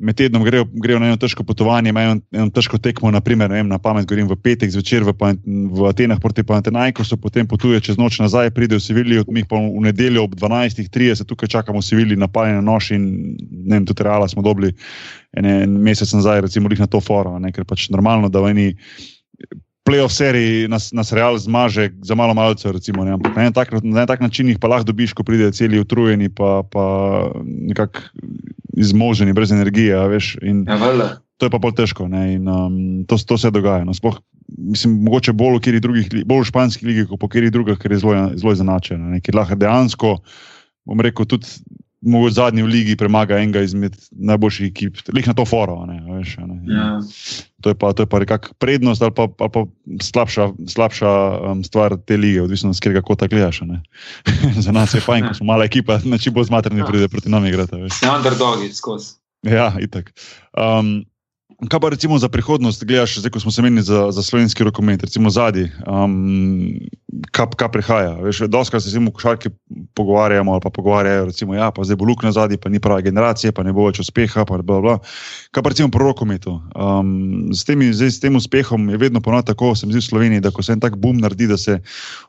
med tednom grejo, grejo na eno težko potovanje, imajo eno težko tekmo, naprimer, vem, na pamet, govorim v petek zvečer v, v Atenah proti Panatenajkosu, potem potuje čez noč nazaj, pride v Sevilijo, mi pa v nedeljo ob 12.30 tukaj čakamo v Seviliji, napaljene nož in ne vem, tudi reala smo dobili en mesec nazaj, recimo, na to foro, ne, ker pač normalno, da v eni playoff seriji nas, nas Real zmaže za malo malce. Recimo, na, en tak, na en tak način jih pa lahko dobiš, ko pride celi utrujeni, pa, pa nekako izmoženi, brez energije. Veš, ja, to je pa bolj težko in um, to, to se dogaja. No, sploh, mislim, mogoče bolj v, drugih, bolj v španski ligi, kot v kjer drugih, ker je zelo, zelo zanačeno. Ker lahko dejansko, bom rekel, tudi mogoče zadnji v ligi premaga enega izmed najboljših ekip, lih na to foro. Ne, veš, ne. Ja. To je pa, pa nekakšna prednost ali pa, ali pa slabša, slabša um, stvar te lige, odvisno od tega, kako ta gledaš. (laughs) Za nas je fajn, ko smo mala ekipa, (laughs) na čim bo zmatrni, pride proti nam igrati. Ja, underdogi skozi. Ja, itak. Um, Kaj pa recimo za prihodnost, gledaš, zdaj ko smo se menili za, za slovenski rokomet, recimo zadnji, um, kaj, kaj prihaja? Doskrat se v košarki pogovarjamo ali pa pogovarjajo, recimo, ja, pa zdaj bo luk na zadnji, pa ni prava generacija, pa ne bo več uspeha. Bla, bla. Kaj pa recimo pro rokometu? Um, s, temi, zdaj, s tem uspehom je vedno ponovno tako, se mi zdi v Sloveniji, da ko se en tak boom naredi, da se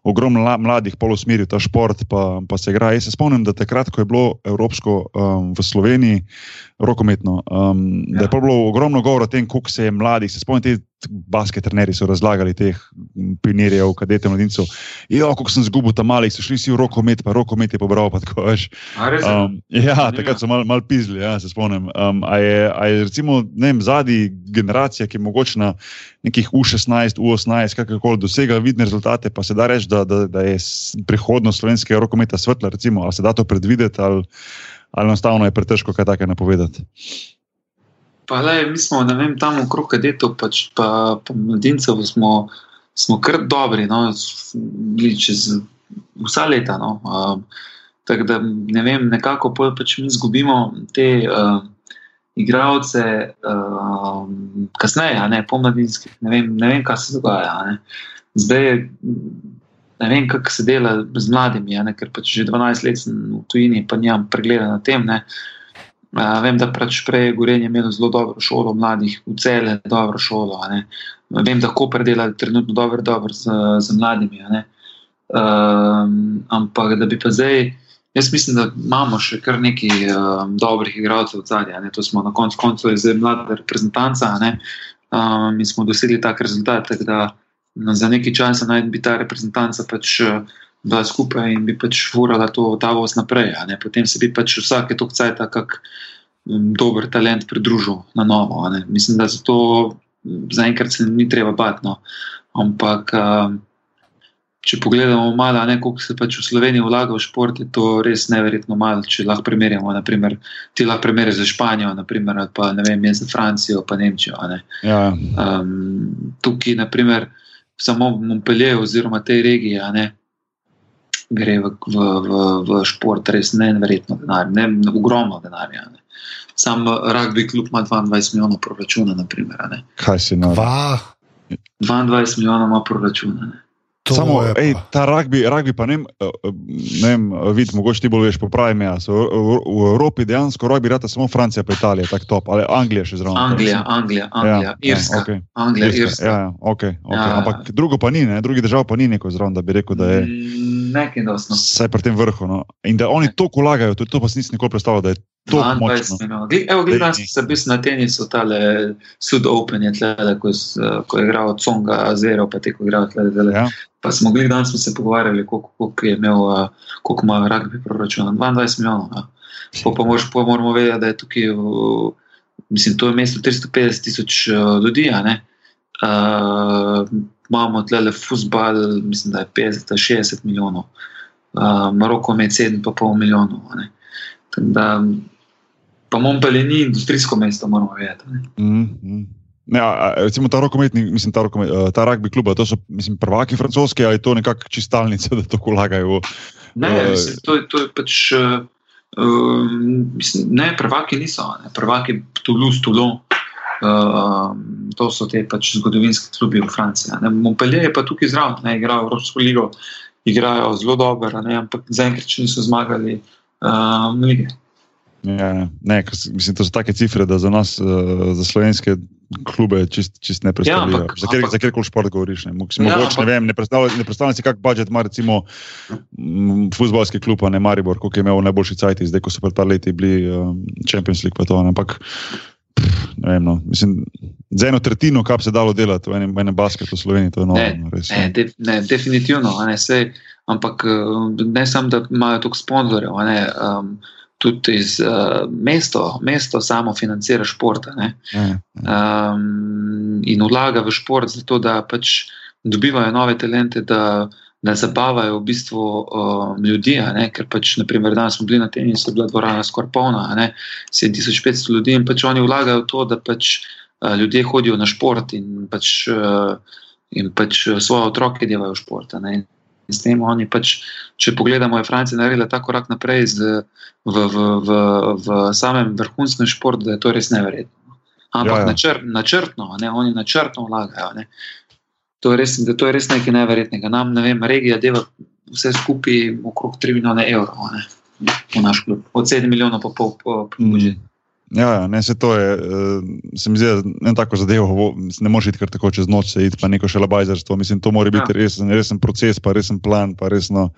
ogromno mladih pol usmeri v ta šport, pa, pa se igra. Jaz se spomnim, da takrat, ko je bilo evropsko um, v Sloveniji rokometno. Um, ja. Da je ja. bilo ogromno govora o tem, koliko se je mladih, se spomnite, basket trenerji so razlagali teh pionirjev, kadete mladincev. Ja, koliko sem zgubil tam malih, so šli si v rokomet, pa rokomet je pobral. Pa tako, um, ja, takrat so mal, mal pizli, ja, se spomnim. Um, a, je, a je recimo vem, zadnji generacija, ki je mogoče na nekih U16, U18, kakorkoli dosega vidne rezultate, pa se da reči, da, da, da je prihodnost slovenskega rokometa svetla, recimo, ali se da to predvideti. Ali, ali enostavno je pretežko kaj takega napovedati. Pa, le, mi smo vem, tam okrog kadetov, pač, pa, pa mladincev, smo, smo kar dobri, no, čez vsa leta. No. Um, tako da ne vem, nekako pač mi izgubimo te uh, igralce, uh, kasneje, ne pomladinski. Ne vem, ne vem, kaj se dogaja. Ne. Zdaj je ne vem, kako se dela z mladimi, ne, ker pač že 12 let sem v tujini, pa nimam pregleda na tem. Ne. Uh, vem, da pač prej je Gorenje imelo zelo dobro šolo mladih, v cele dobro šolo. Vem, da ko predela trenutno dobro, dobro z, z mladimi. Uh, ampak da bi pa zdaj, jaz mislim, da imamo še kar nekaj uh, dobrih igralcev v zadnji. To smo na koncu koncev zdaj mlada reprezentanca uh, in smo dosegli tak rezultat. Tak, da, No, za neki čas naj bi ta reprezentanca pač eh, bila skupaj in bi pač furala to ta voz naprej. Potem se bi pač vsake to kcaj tako mm, dober talent pridružil na novo. Mislim, da za to mm, zaenkrat se ni treba bati. No. Ampak. Uh, Če pogledamo malo, koliko se pač v Sloveniji vlaga v šport, je to res neverjetno malo. Če lahko primerjamo, naprimer, ti lahko primerjaš za Španijo, naprimer, ali pa ne vem, za Francijo, pa Nemčijo. Ja. Um, tukaj, naprimer, samo v Montpellier oziroma tej regiji, ne, gre v, v, v, v šport res neverjetno denar, ne, ogromno denarja. Ne. Sam rugby klub ima 22 milijonov proračuna. Naprimer, Kaj si na 22 milijonov ima proračuna. Ne. Samo, ej, ta rugby, rugby pa ne vem, vidiš, mogoče ti bolj veš, popravim jaz. V, v, v Evropi dejansko rugby rata samo Francija, pa Italija, tako top, ali Anglija še zraven. Anglija, Anglija, Anglija, ja, Irska. Ja, okay. Anglija, Irska. Irska. Ja, ja, okay, okay. ja, Ampak drugo pa ni, ne? drugi držav pa ni neko zraven, da bi rekel, da je. Nekaj dosno. Saj pri tem vrhu. No. In da oni to ulagajo, to, to pa si nisem nikoli predstavljal, da je 22 minut. Evo, gledam, sem bil na tenisu, tale Sud Open je tle, ko, ko je igral Conga, Zero, pa te, ko je igral tle, tle. Ja. Pa smo gledali, danes smo se pogovarjali, koliko, koliko je imel, koliko ima rugby proračun. 22 milijonov. Ja. Pa, pa, mož, pa moramo vedeti, da je tukaj, mislim, to je mesto 350 tisoč ljudi, a ne. Uh, imamo tle le futbal, mislim, da je 50-60 milijonov, uh, Maroko ima 7,5 milijonov. Da, pa Montpellier ni industrijsko mesto, moramo vedeti. Mm -hmm. Ne, a, recimo ta rokometni, mislim, ta, rokomet, uh, ta rugby klub, to so mislim, prvaki francoski ali je to nekakšna čistalnica, (laughs) da tako lagajo? Ne, uh, mislim, to, to je pač. Uh, uh, mislim, ne, prvaki niso, ne, prvaki Toulouse, Toulon. Uh, to so te pač zgodovinske klubi v Franciji. Montpellier je pa tukaj zraven, igrajo Evropsko ligo, igrajo zelo dobro, ampak zaenkrat niso zmagali uh, lige. Ja, ne, mislim, to so take cifre, da za nas, uh, za slovenske klube, čist, čist ne predstavljajo. Ja, za, kjer, za kjerkoli šport govoriš. Ne, Mogoče, ja, ne, vem, ne predstavljam si, kak budžet ima recimo futbalski klub, ne Maribor, koliko je imel najboljši cajt, zdaj ko so pred par leti bili um, Champions League. To, ampak, ne vem, no, mislim, za eno tretjino, kar se dalo delati v enem, enem basketu v Sloveniji, to je novo. Ne, no, res, ne, de, ne, definitivno. Ne, sej, ampak ne samo, da imajo toliko sponzorjev. Um, tudi iz uh, mesto, mesto samo financira šport um, in vlaga v šport, zato da pač dobivajo nove talente, da, da zabavajo v bistvu uh, ljudi. Ker pač, naprimer, danes smo bili na tenisu, bila dvorana skoraj polna, 7500 ljudi in pač oni vlagajo v to, da pač uh, ljudje hodijo na šport in pač, uh, in pač svoje otroke delajo v šport. In s tem oni pač, če pogledamo, je Francija naredila ta korak naprej z, v, v, v, v samem vrhunskem športu, da je to res neverjetno. Ampak ja, ja. Načrt, načrtno, ne, oni načrtno vlagajo. Ne. To je, res, to je res nekaj neverjetnega. Nam, ne vem, regija deva vse skupaj okrog 3 milijone evrov ne, v naš klub, od 7 milijonov pa pol po, po, po, po, po, po, Ja, ja, ne, se to je, uh, se mi zdi, ena tako zadeva, ne moreš iti kar tako čez noč, se iti pa neko šelabajzerstvo. Mislim, to mora biti ja. resen, resen proces, pa resen plan, pa resno,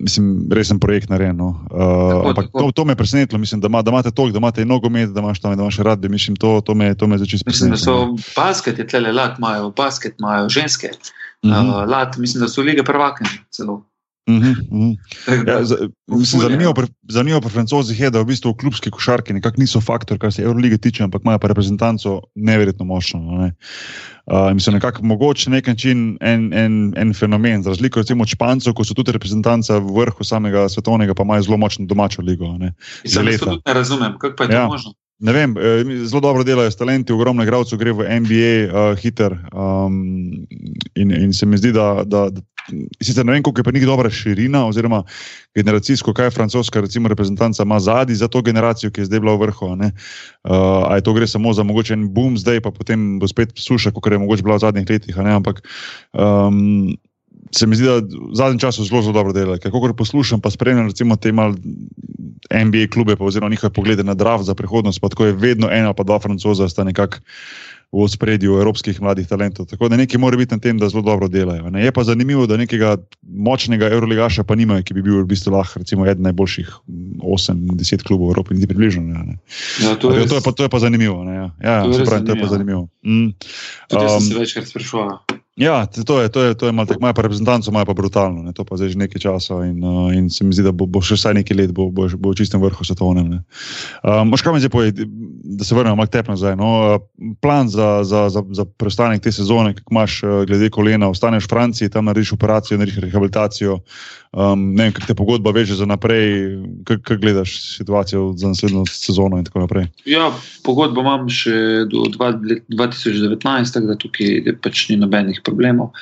mislim, resen projekt narejen. No. Uh, ampak to, to me je presenetilo, mislim, da, ima, da imate toliko, da imate nogomet, da imaš tam, da imaš rad, mislim, to, to me, me začne presenetiti. Mislim, da so no. basket, je tle lat, imajo basket, imajo ženske, uh -huh. uh, lat, mislim, da so lige prvake celo. Uh -huh, uh -huh. Ja, za, mislim, zanimivo, pri, zanimivo pri francozih je, da v bistvu v klubski košarki nekako niso faktor, kar se Eurolige tiče, ampak imajo pa reprezentanco neverjetno močno. Ne? Uh, mislim, nekako mogoče nek način en, en, en fenomen, za razliko od Špancev, ko so tudi reprezentanca v vrhu samega svetovnega, pa imajo zelo močno domačo ligo. Ne, ne razumem, kako je to ja. možno. Ne vem, eh, zelo dobro delajo s talenti, ogromno igralcev gre v NBA, uh, hiter. Um, in, in se mi zdi, da, da, da sicer ne vem, koliko je pa njih dobra širina, oziroma generacijsko, kaj francoska recimo, reprezentanca ima zadnji za to generacijo, ki je zdaj bila v vrhu. Uh, ali to gre samo za mogočen boom, zdaj pa potem bo spet suša, kot je mogoče bila v zadnjih letih. Ampak. Um, Se mi zdi, da v zadnjem času zelo, zelo dobro delajo. Kako poslušam, pa spremljam, recimo, te malo NBA klube, pa oziroma njihove poglede na draft za prihodnost, pa tako je vedno ena pa dva francoza, sta nekako v spredju evropskih mladih talentov. Tako da nekaj mora biti na tem, da zelo dobro delajo. Ne? Je pa zanimivo, da nekega močnega Euroligaša pa nimajo, ki bi bil v bistvu lahko eden najboljših 8-10 klubov v Evropi, niti približno. Ne? Ja, to, je, to, je pa, to je pa zanimivo. Ja, ja to, je pravi, to je pa zanimivo. Mm. Tudi um, sem se večkrat sprašoval. Ja, to je, to je, to je malo tako, imajo pa reprezentanco, imajo pa brutalno, ne? to pa zdaj že nekaj časa in, uh, in se mi zdi, da bo, bo še vsaj nekaj let, bo, bo, bo v čistem vrhu svetovnem. Um, Moš kaj mi zdaj povedati, da se vrnemo malo tep nazaj. No? Uh, plan za, za, za, za preostanek te sezone, kako imaš uh, glede kolena, ostaneš v Franciji, tam narediš operacijo, narediš rehabilitacijo. Um, ne vem, kako te pogodba veže za naprej, kako gledaš situacijo za naslednjo sezono in tako naprej. Ja, pogodbo imam še do 2019, tako da tukaj pač ni nobenih problemov.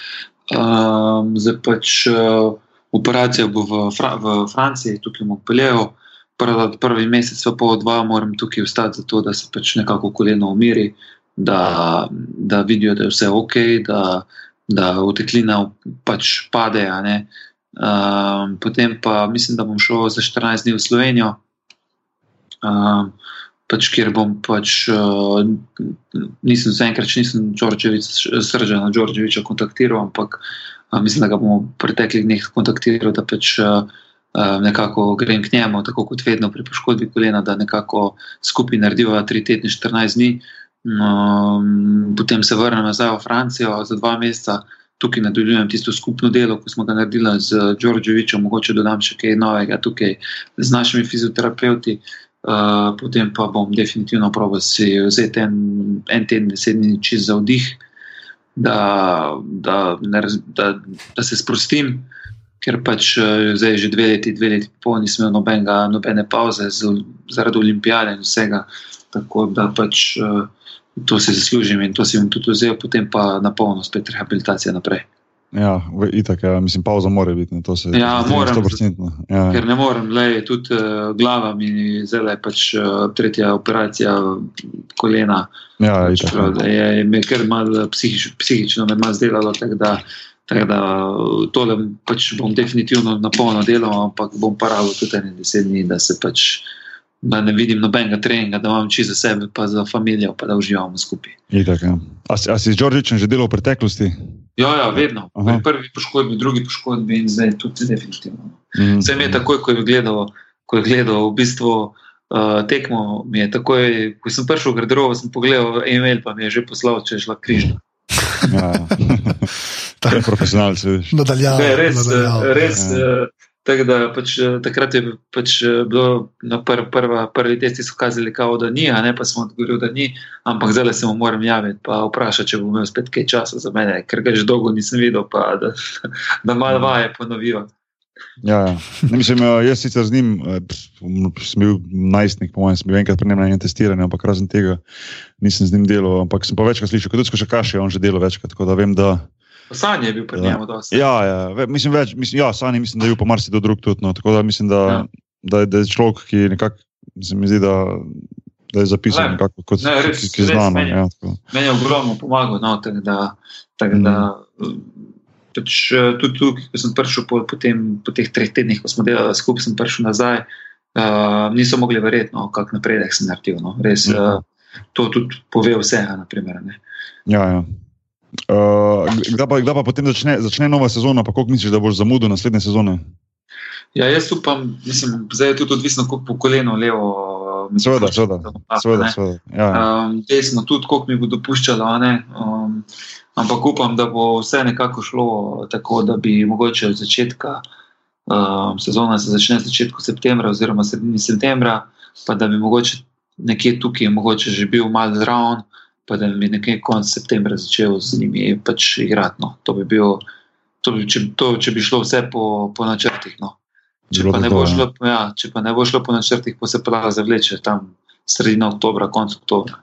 Um, zdaj pač uh, operacija bo v, Fra v Franciji, tukaj v Montpellieru. Prvi, prvi mesec, pa dva, moram tukaj ostati, zato da se pač nekako koleno umiri, da, da vidijo, da je vse ok, da, da uteklina pač pade. Um, potem pa mislim, da bom šel za 14 dni v Slovenijo, um, pač, kjer bom pač, uh, nisem zaenkrat, nisem srčen na Đorđeviča kontaktiral, ampak uh, mislim, da ga bom v preteklih dneh kontaktiral, da pač uh, nekako grem k njemu, tako kot vedno pri poškodbi kolena, da nekako skupaj narediva 3 tedne, 14 dni. Um, potem se vrnem nazaj v Francijo za dva meseca tukaj nadaljujem tisto skupno delo, ki smo ga naredili z Đorđevičem, mogoče dodam še kaj novega tukaj z našimi fizioterapeuti. Uh, potem pa bom definitivno proval si vzeti en, en teden, deset dni čez za vdih, da, da, da, da se sprostim, ker pač uh, zdaj že dve leti, dve leti pol nisem imel nobenega, nobene pauze z, zaradi olimpijade in vsega. Tako da pač uh, to si zaslužim in to si jim tudi vzel, potem pa na polno spet rehabilitacija naprej. Ja, itak, ja, mislim, pauza mora biti. Ja, moram. Ja. Ker ne morem, le tudi uh, glava mi zdaj je pač uh, tretja operacija kolena. Ja, pač, itak, prav, ja. je me kar malo psihič, psihično me malo zdelalo. Tak da, tak da, tole pač bom definitivno na polno delal, ampak bom pa rado tudi ene deset dni, da se pač da ne vidim nobenega treninga, da imam čisto za sebe, pa za družino, pa da uživamo skupaj. Itak, ja. A, a si z Džordžičem že delal v preteklosti? Ja, ja vedno. Prvi poškodbi, drugi poškodbi in zdaj tudi definitivno. Mm. Vse mi je takoj, ko je gledal, ko je gledal v bistvu. Uh, tekmo mi je takoj, ko sem prišel v garderobo, sem pogledal e-mail, pa mi je že poslal, če je šla križna. Ja, (laughs) tako je profesionalci. Nadaljavo. Res, res ja. Tako da pač, eh, takrat je pač eh, bilo na pr, prva, prvi testi, so kazali, kao, da ni, a ne pa smo odgovorili, da ni, ampak zdaj se mu moram javiti in vprašati, če bo imel spet kaj časa za mene, ker ga že dolgo nisem videl, pa da, (laughs) da malo vaje ponovijo. Ja, ja. Ne, mislim, eh, jaz sicer z njim, sem bil najstnik, po mojem, sem bil enkrat prenem na enem testiranju, ampak razen tega nisem z njim delal, ampak sem pa večkrat slišal, kot da še kaše, on že delo večkrat, tako da vem, da. Sanje je bil pri ja. njemu dosti. Ja, ja. Mislim, več, mislim, ja, Sanje mislim, da je bil pa marsikdo drug tudi. No. Tako da mislim, da, ja. da, da je človek, ki nekako se mi zdi, da, da je zapisan ne, nekako kot ne, res, ki je znan. Meni, ja, meni je ogromno pomagal. No, tak, da, tak, mm. da, pač, tudi tukaj, ko sem prišel po, po, tem, po teh treh tednih, ko smo delali skupaj, sem prišel nazaj. Uh, niso mogli verjeti, no, kako napredek sem naredil. No. Res, ja. uh, to tudi pove vse. Naprimer, ja, ja. Uh, kdaj, pa, kdaj pa potem začne, začne nova sezona, pa koliko misliš, da boš zamudil naslednje sezone? Ja, jaz upam, mislim, zdaj je tudi odvisno, kako po kolenu levo. Seveda, seveda. seveda, seveda. Ja, ja. Um, desno tudi, koliko mi bo dopuščalo. Um, ampak upam, da bo vse nekako šlo tako, da bi mogoče od začetka um, sezona se začne v začetku septembra oziroma sredini septembra, pa da bi mogoče nekje tukaj mogoče že bil mal zraven pa da bi nekaj konec septembra začel z njimi pač igrati. No. To bi bil, to bi, če, to, če bi šlo vse po, po načrtih. No. Če, pa to, šlo, ja, če pa ne bo šlo po načrtih, pa se pa zavleče tam sredina oktobra, konec oktobra.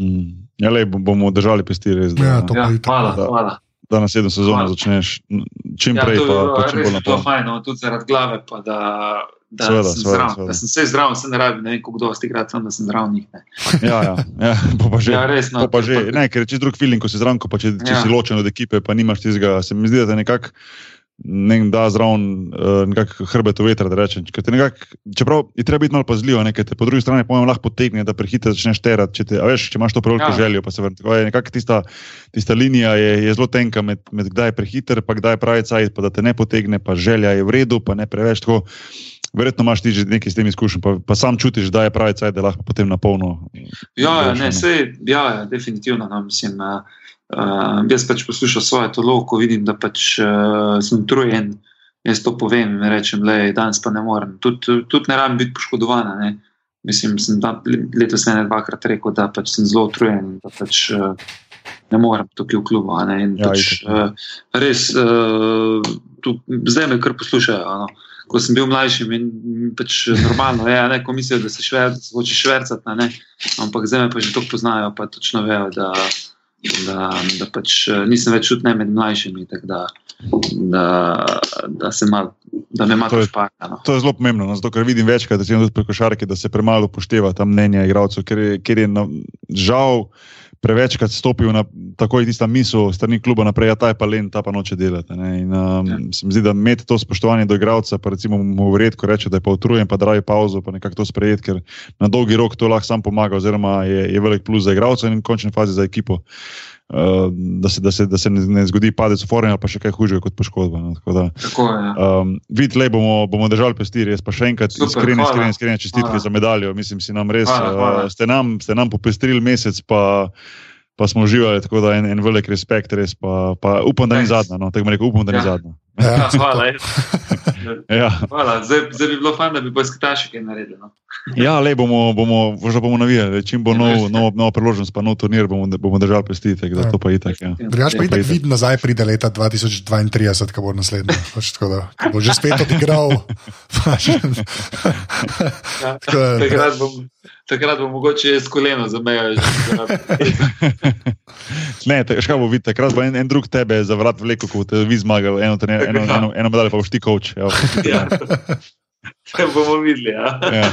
Mm. Ja, le, bomo držali pesti res. Ja, to ja, hvala, da, hvala. Da na sedem sezono začneš čim ja, prej. Ja, to je pa, res zelo fajno, tudi zaradi glave. Pa, da, da, sveda, sem sveda, zdrav, sveda. da sem vse zdrav, se ne rabi, ne vem, kako dolgo ste igrali, da sem zdrav. Njih, ja, ja, ja, pa že. Ja, res, no, pa že. Ne, ker če drug feeling, ko si zdrav, pa če, če ja. si ločen od ekipe, pa nimaš tizga, se mi zdi, da je nekako ne da zraven uh, hrbet v veter. Rečem, nekak, čeprav je treba biti malo pazljiv, nekaj te po drugi strani pojem, lahko potegne, da prehitro začneš terati. Če, te, veš, če imaš to preveliko ja. željo, pa se vrti. Tista, tista linija je, je zelo tenka med, med kdaj je prehiter, pa kdaj je pravi cajt, pa da te ne potegne, pa želja je v redu, pa ne preveč. Tako, Verjetno imaš ti že nekaj s tem izkušnjami, pa, pa sam čutiš, da je pravi cajt, da lahko potem na polno. Ja, ja, ne, sej, ja, ja, definitivno. No, mislim, uh, Uh, jaz pač poslušam svoje telo, ko vidim, da pač, uh, sem utrujen. Jaz to povem in rečem, da danes pa ne morem. Tudi tud ne rabim biti poškodovan. Ne? Mislim, da sem letos ne dvakrat rekel, da pač sem zelo utrujen in da pač, uh, ne morem tukaj v klubu. Ja, pač, uh, res, uh, tu, zdaj me kar poslušajo. No? Ko sem bil mlajši, in pač normalno je, da se mislijo, da se hoče švrcati, ampak zdaj me pa že to poznajo, pa točno vejo, da da, da pač eh, nisem več čutil med mlajšimi, da, da, da, mal, da me malo špaka. No. To je zelo pomembno, no, zato ker vidim večkrat, da se tudi preko šarke, da se premalo upošteva ta mnenja igralcev, ker, ker je na, žal prevečkrat stopil na takoj tista misel strani kluba naprej, ja, ta je pa len, ta pa noče delati. In, um, ja. Se mi zdi, da imeti to spoštovanje do igralca, pa recimo mu redko reče, da je pa utrujen, pa da raje pauzo, pa nekako to sprejeti, ker na dolgi rok to lahko sam pomaga, oziroma je, je velik plus za igralca in v končni fazi za ekipo. Uh, da, se, da, se, da se ne, ne zgodi padec v forum, pa še kaj hujšega kot poškodba. No, tako da, tako je, ja. um, vid, le bomo, bomo držali pesti, res pa še enkrat iskrene, iskrene, iskrene čestitke za medaljo. Mislim, si nam res, hvala, hvala. Uh, ste, nam, ste nam popestrili mesec, pa, pa smo uživali, tako da en, en velik respekt, res pa, pa upam, da ni zadnja. No, rekel, upam, da ja. ni zadnja. Ja, (laughs) hvala. (laughs) Ja. hvala. Zdaj, zdaj bi bilo fajn, da bi poiskali kaj naredili. No. Ja, le bomo, bomo, možda bomo navijali. Čim bo nov, nov, nova priložnost, pa nov turnir, bomo, bomo držali prestite, da to pa je tako. Ja. Drugač pa je tako vidno, nazaj pride leta 2032, ko bo naslednji. Pač tako da, bo že spet odigral. (laughs) Pač, Ja, Tako Takrat bom, takrat bom mogoče s koleno za mejo. Ne, te, škaj bo videti, takrat bo en, en drug tebe za vrat vlekel, ko boste vi zmagali, eno, trener- eno, eno, eno medaljo pa boš ti coach. (laughs) Ja. To bomo videli. Ja. Ja.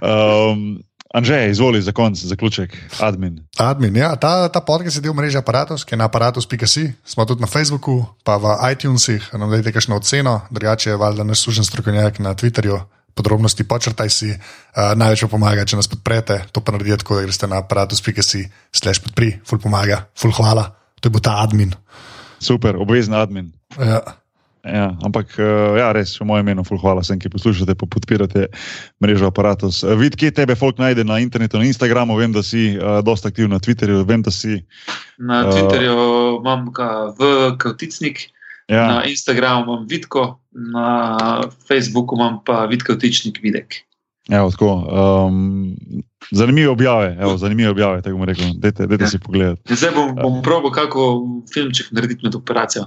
Um, Anžej, izvoli za konc, zaključek, admin. Admin, ja, ta, ta podcast je del mreže Apparatus, ki je na aparatus.si, smo tudi na Facebooku, pa v iTunesih, nam dajte kakšno oceno, drugače je valjda naš služen strokovnjak na Twitterju. Podrobnosti počrtaj si, uh, največ pomaga, če nas podprete. To pa naredite tako, da greste na aparatus.si, slash podpri, ful pomaga, ful hvala. To je bil ta admin. Super, obvezen admin. Ja. Ja, ampak, eh, ja, res, v mojem imenu, hvala vsem, ki poslušate, pa podpirate mrežo Apparatus. Eh, Vid, kje tebe folk najde na internetu, na Instagramu, vem, da si uh, dosta aktiven na Twitterju, vem, si. Na Uh, Twitterju imam ka v Kauticnik, Ja, na Instagramu imam Vidko, na Facebooku imam pa Vidkovtičnik Videk. evo, tako. Um, zanimive objave, evo, zanimive objave, tako bom rekel. Dajte, dajte Ja. si pogledati. Zdaj bom, bom probil kako filmček narediti med operacijo.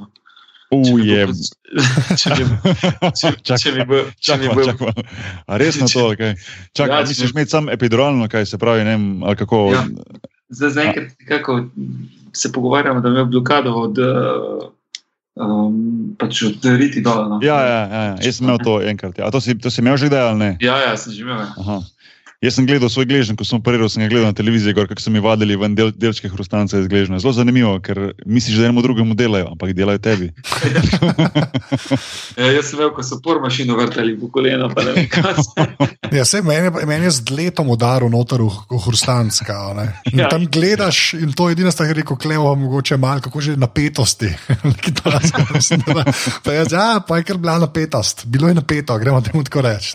Uje, (laughs) (laughs) Če mi bo- če mi bo. Če mi bo. A res na to, kaj? Čakaj, Ja, misliš imeti sam epiduralno, kaj se pravi, ne vem, ali kako. Ja. Zdaj zaenkrat nekako se pogovarjamo, da imam blokado od, um, pač od riti dol. No. Ja, ja, ja, ja. jaz sem imel to enkrat. Ja. A to si, to si imel že kdaj ali ne? ja, ja, sem že imel. ja. Jaz sem gledal svoj gležen, ko sem operiral, sem ga gledal na televiziji, kako so mi vadili ven del, delčke hrustanca iz gležnja. Zelo zanimivo, ker misliš, da enemu drugemu delajo, ampak delajo tebi. (laughs) Ja, jaz sem imel, ko so por mašino vrtali po koleno, pa ne vem, kaj se. Ja, sej, meni, je- meni je z letom udaril noter v, v Hrustanska. Ja. tam gledaš in to je edina stvar, ki je rekel, klevo, mogoče malo, kako že napetosti. (laughs) Da- pa jaz, ja, pa je kar bila napetost, bilo je napeto, gremo temu tako reči.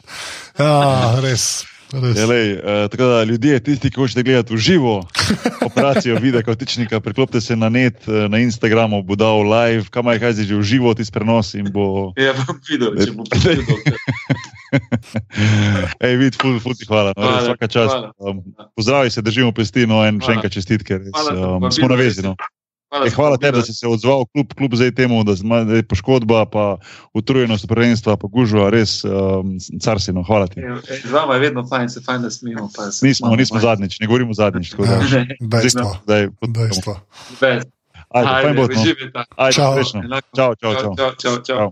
Ja, res. Res. Ja, uh, tako da ljudje, tisti, ki hočete gledati v živo (laughs) operacijo videa kotičnika, priklopite se na net, eh, na Instagramu, bo dal live, kam je kaj zdaj že v živo, ti prenos in bo. (laughs) Ja, bom videl, če bom videl. (laughs) Ej, vid, ful, ful ti hvala. No, res, Hvala, vsaka čast. hvala. Um, pozdravi se, držimo pesti, no en še Hvala. enkrat čestitke. Res, Hvala um, smo na res. vezi. No. Hvala, E, hvala tebi, da si se odzval, kljub, kljub zdaj temu, da je poškodba, pa utrujenost prvenstva, pa gužva, res um, car si. No. Hvala ti. E, Z vama je vedno fajn, se fajn, da smemo. pa se Nismo, nismo fajn. zadnjič, ne govorimo zadnjič. tako Ja, dejstvo. Zdaj, (laughs) dejstvo. Bez. Ajde, fajn bo. No. živite. Ajde, Čau. Čau, čau, čau. čau, čau, čau. Čau.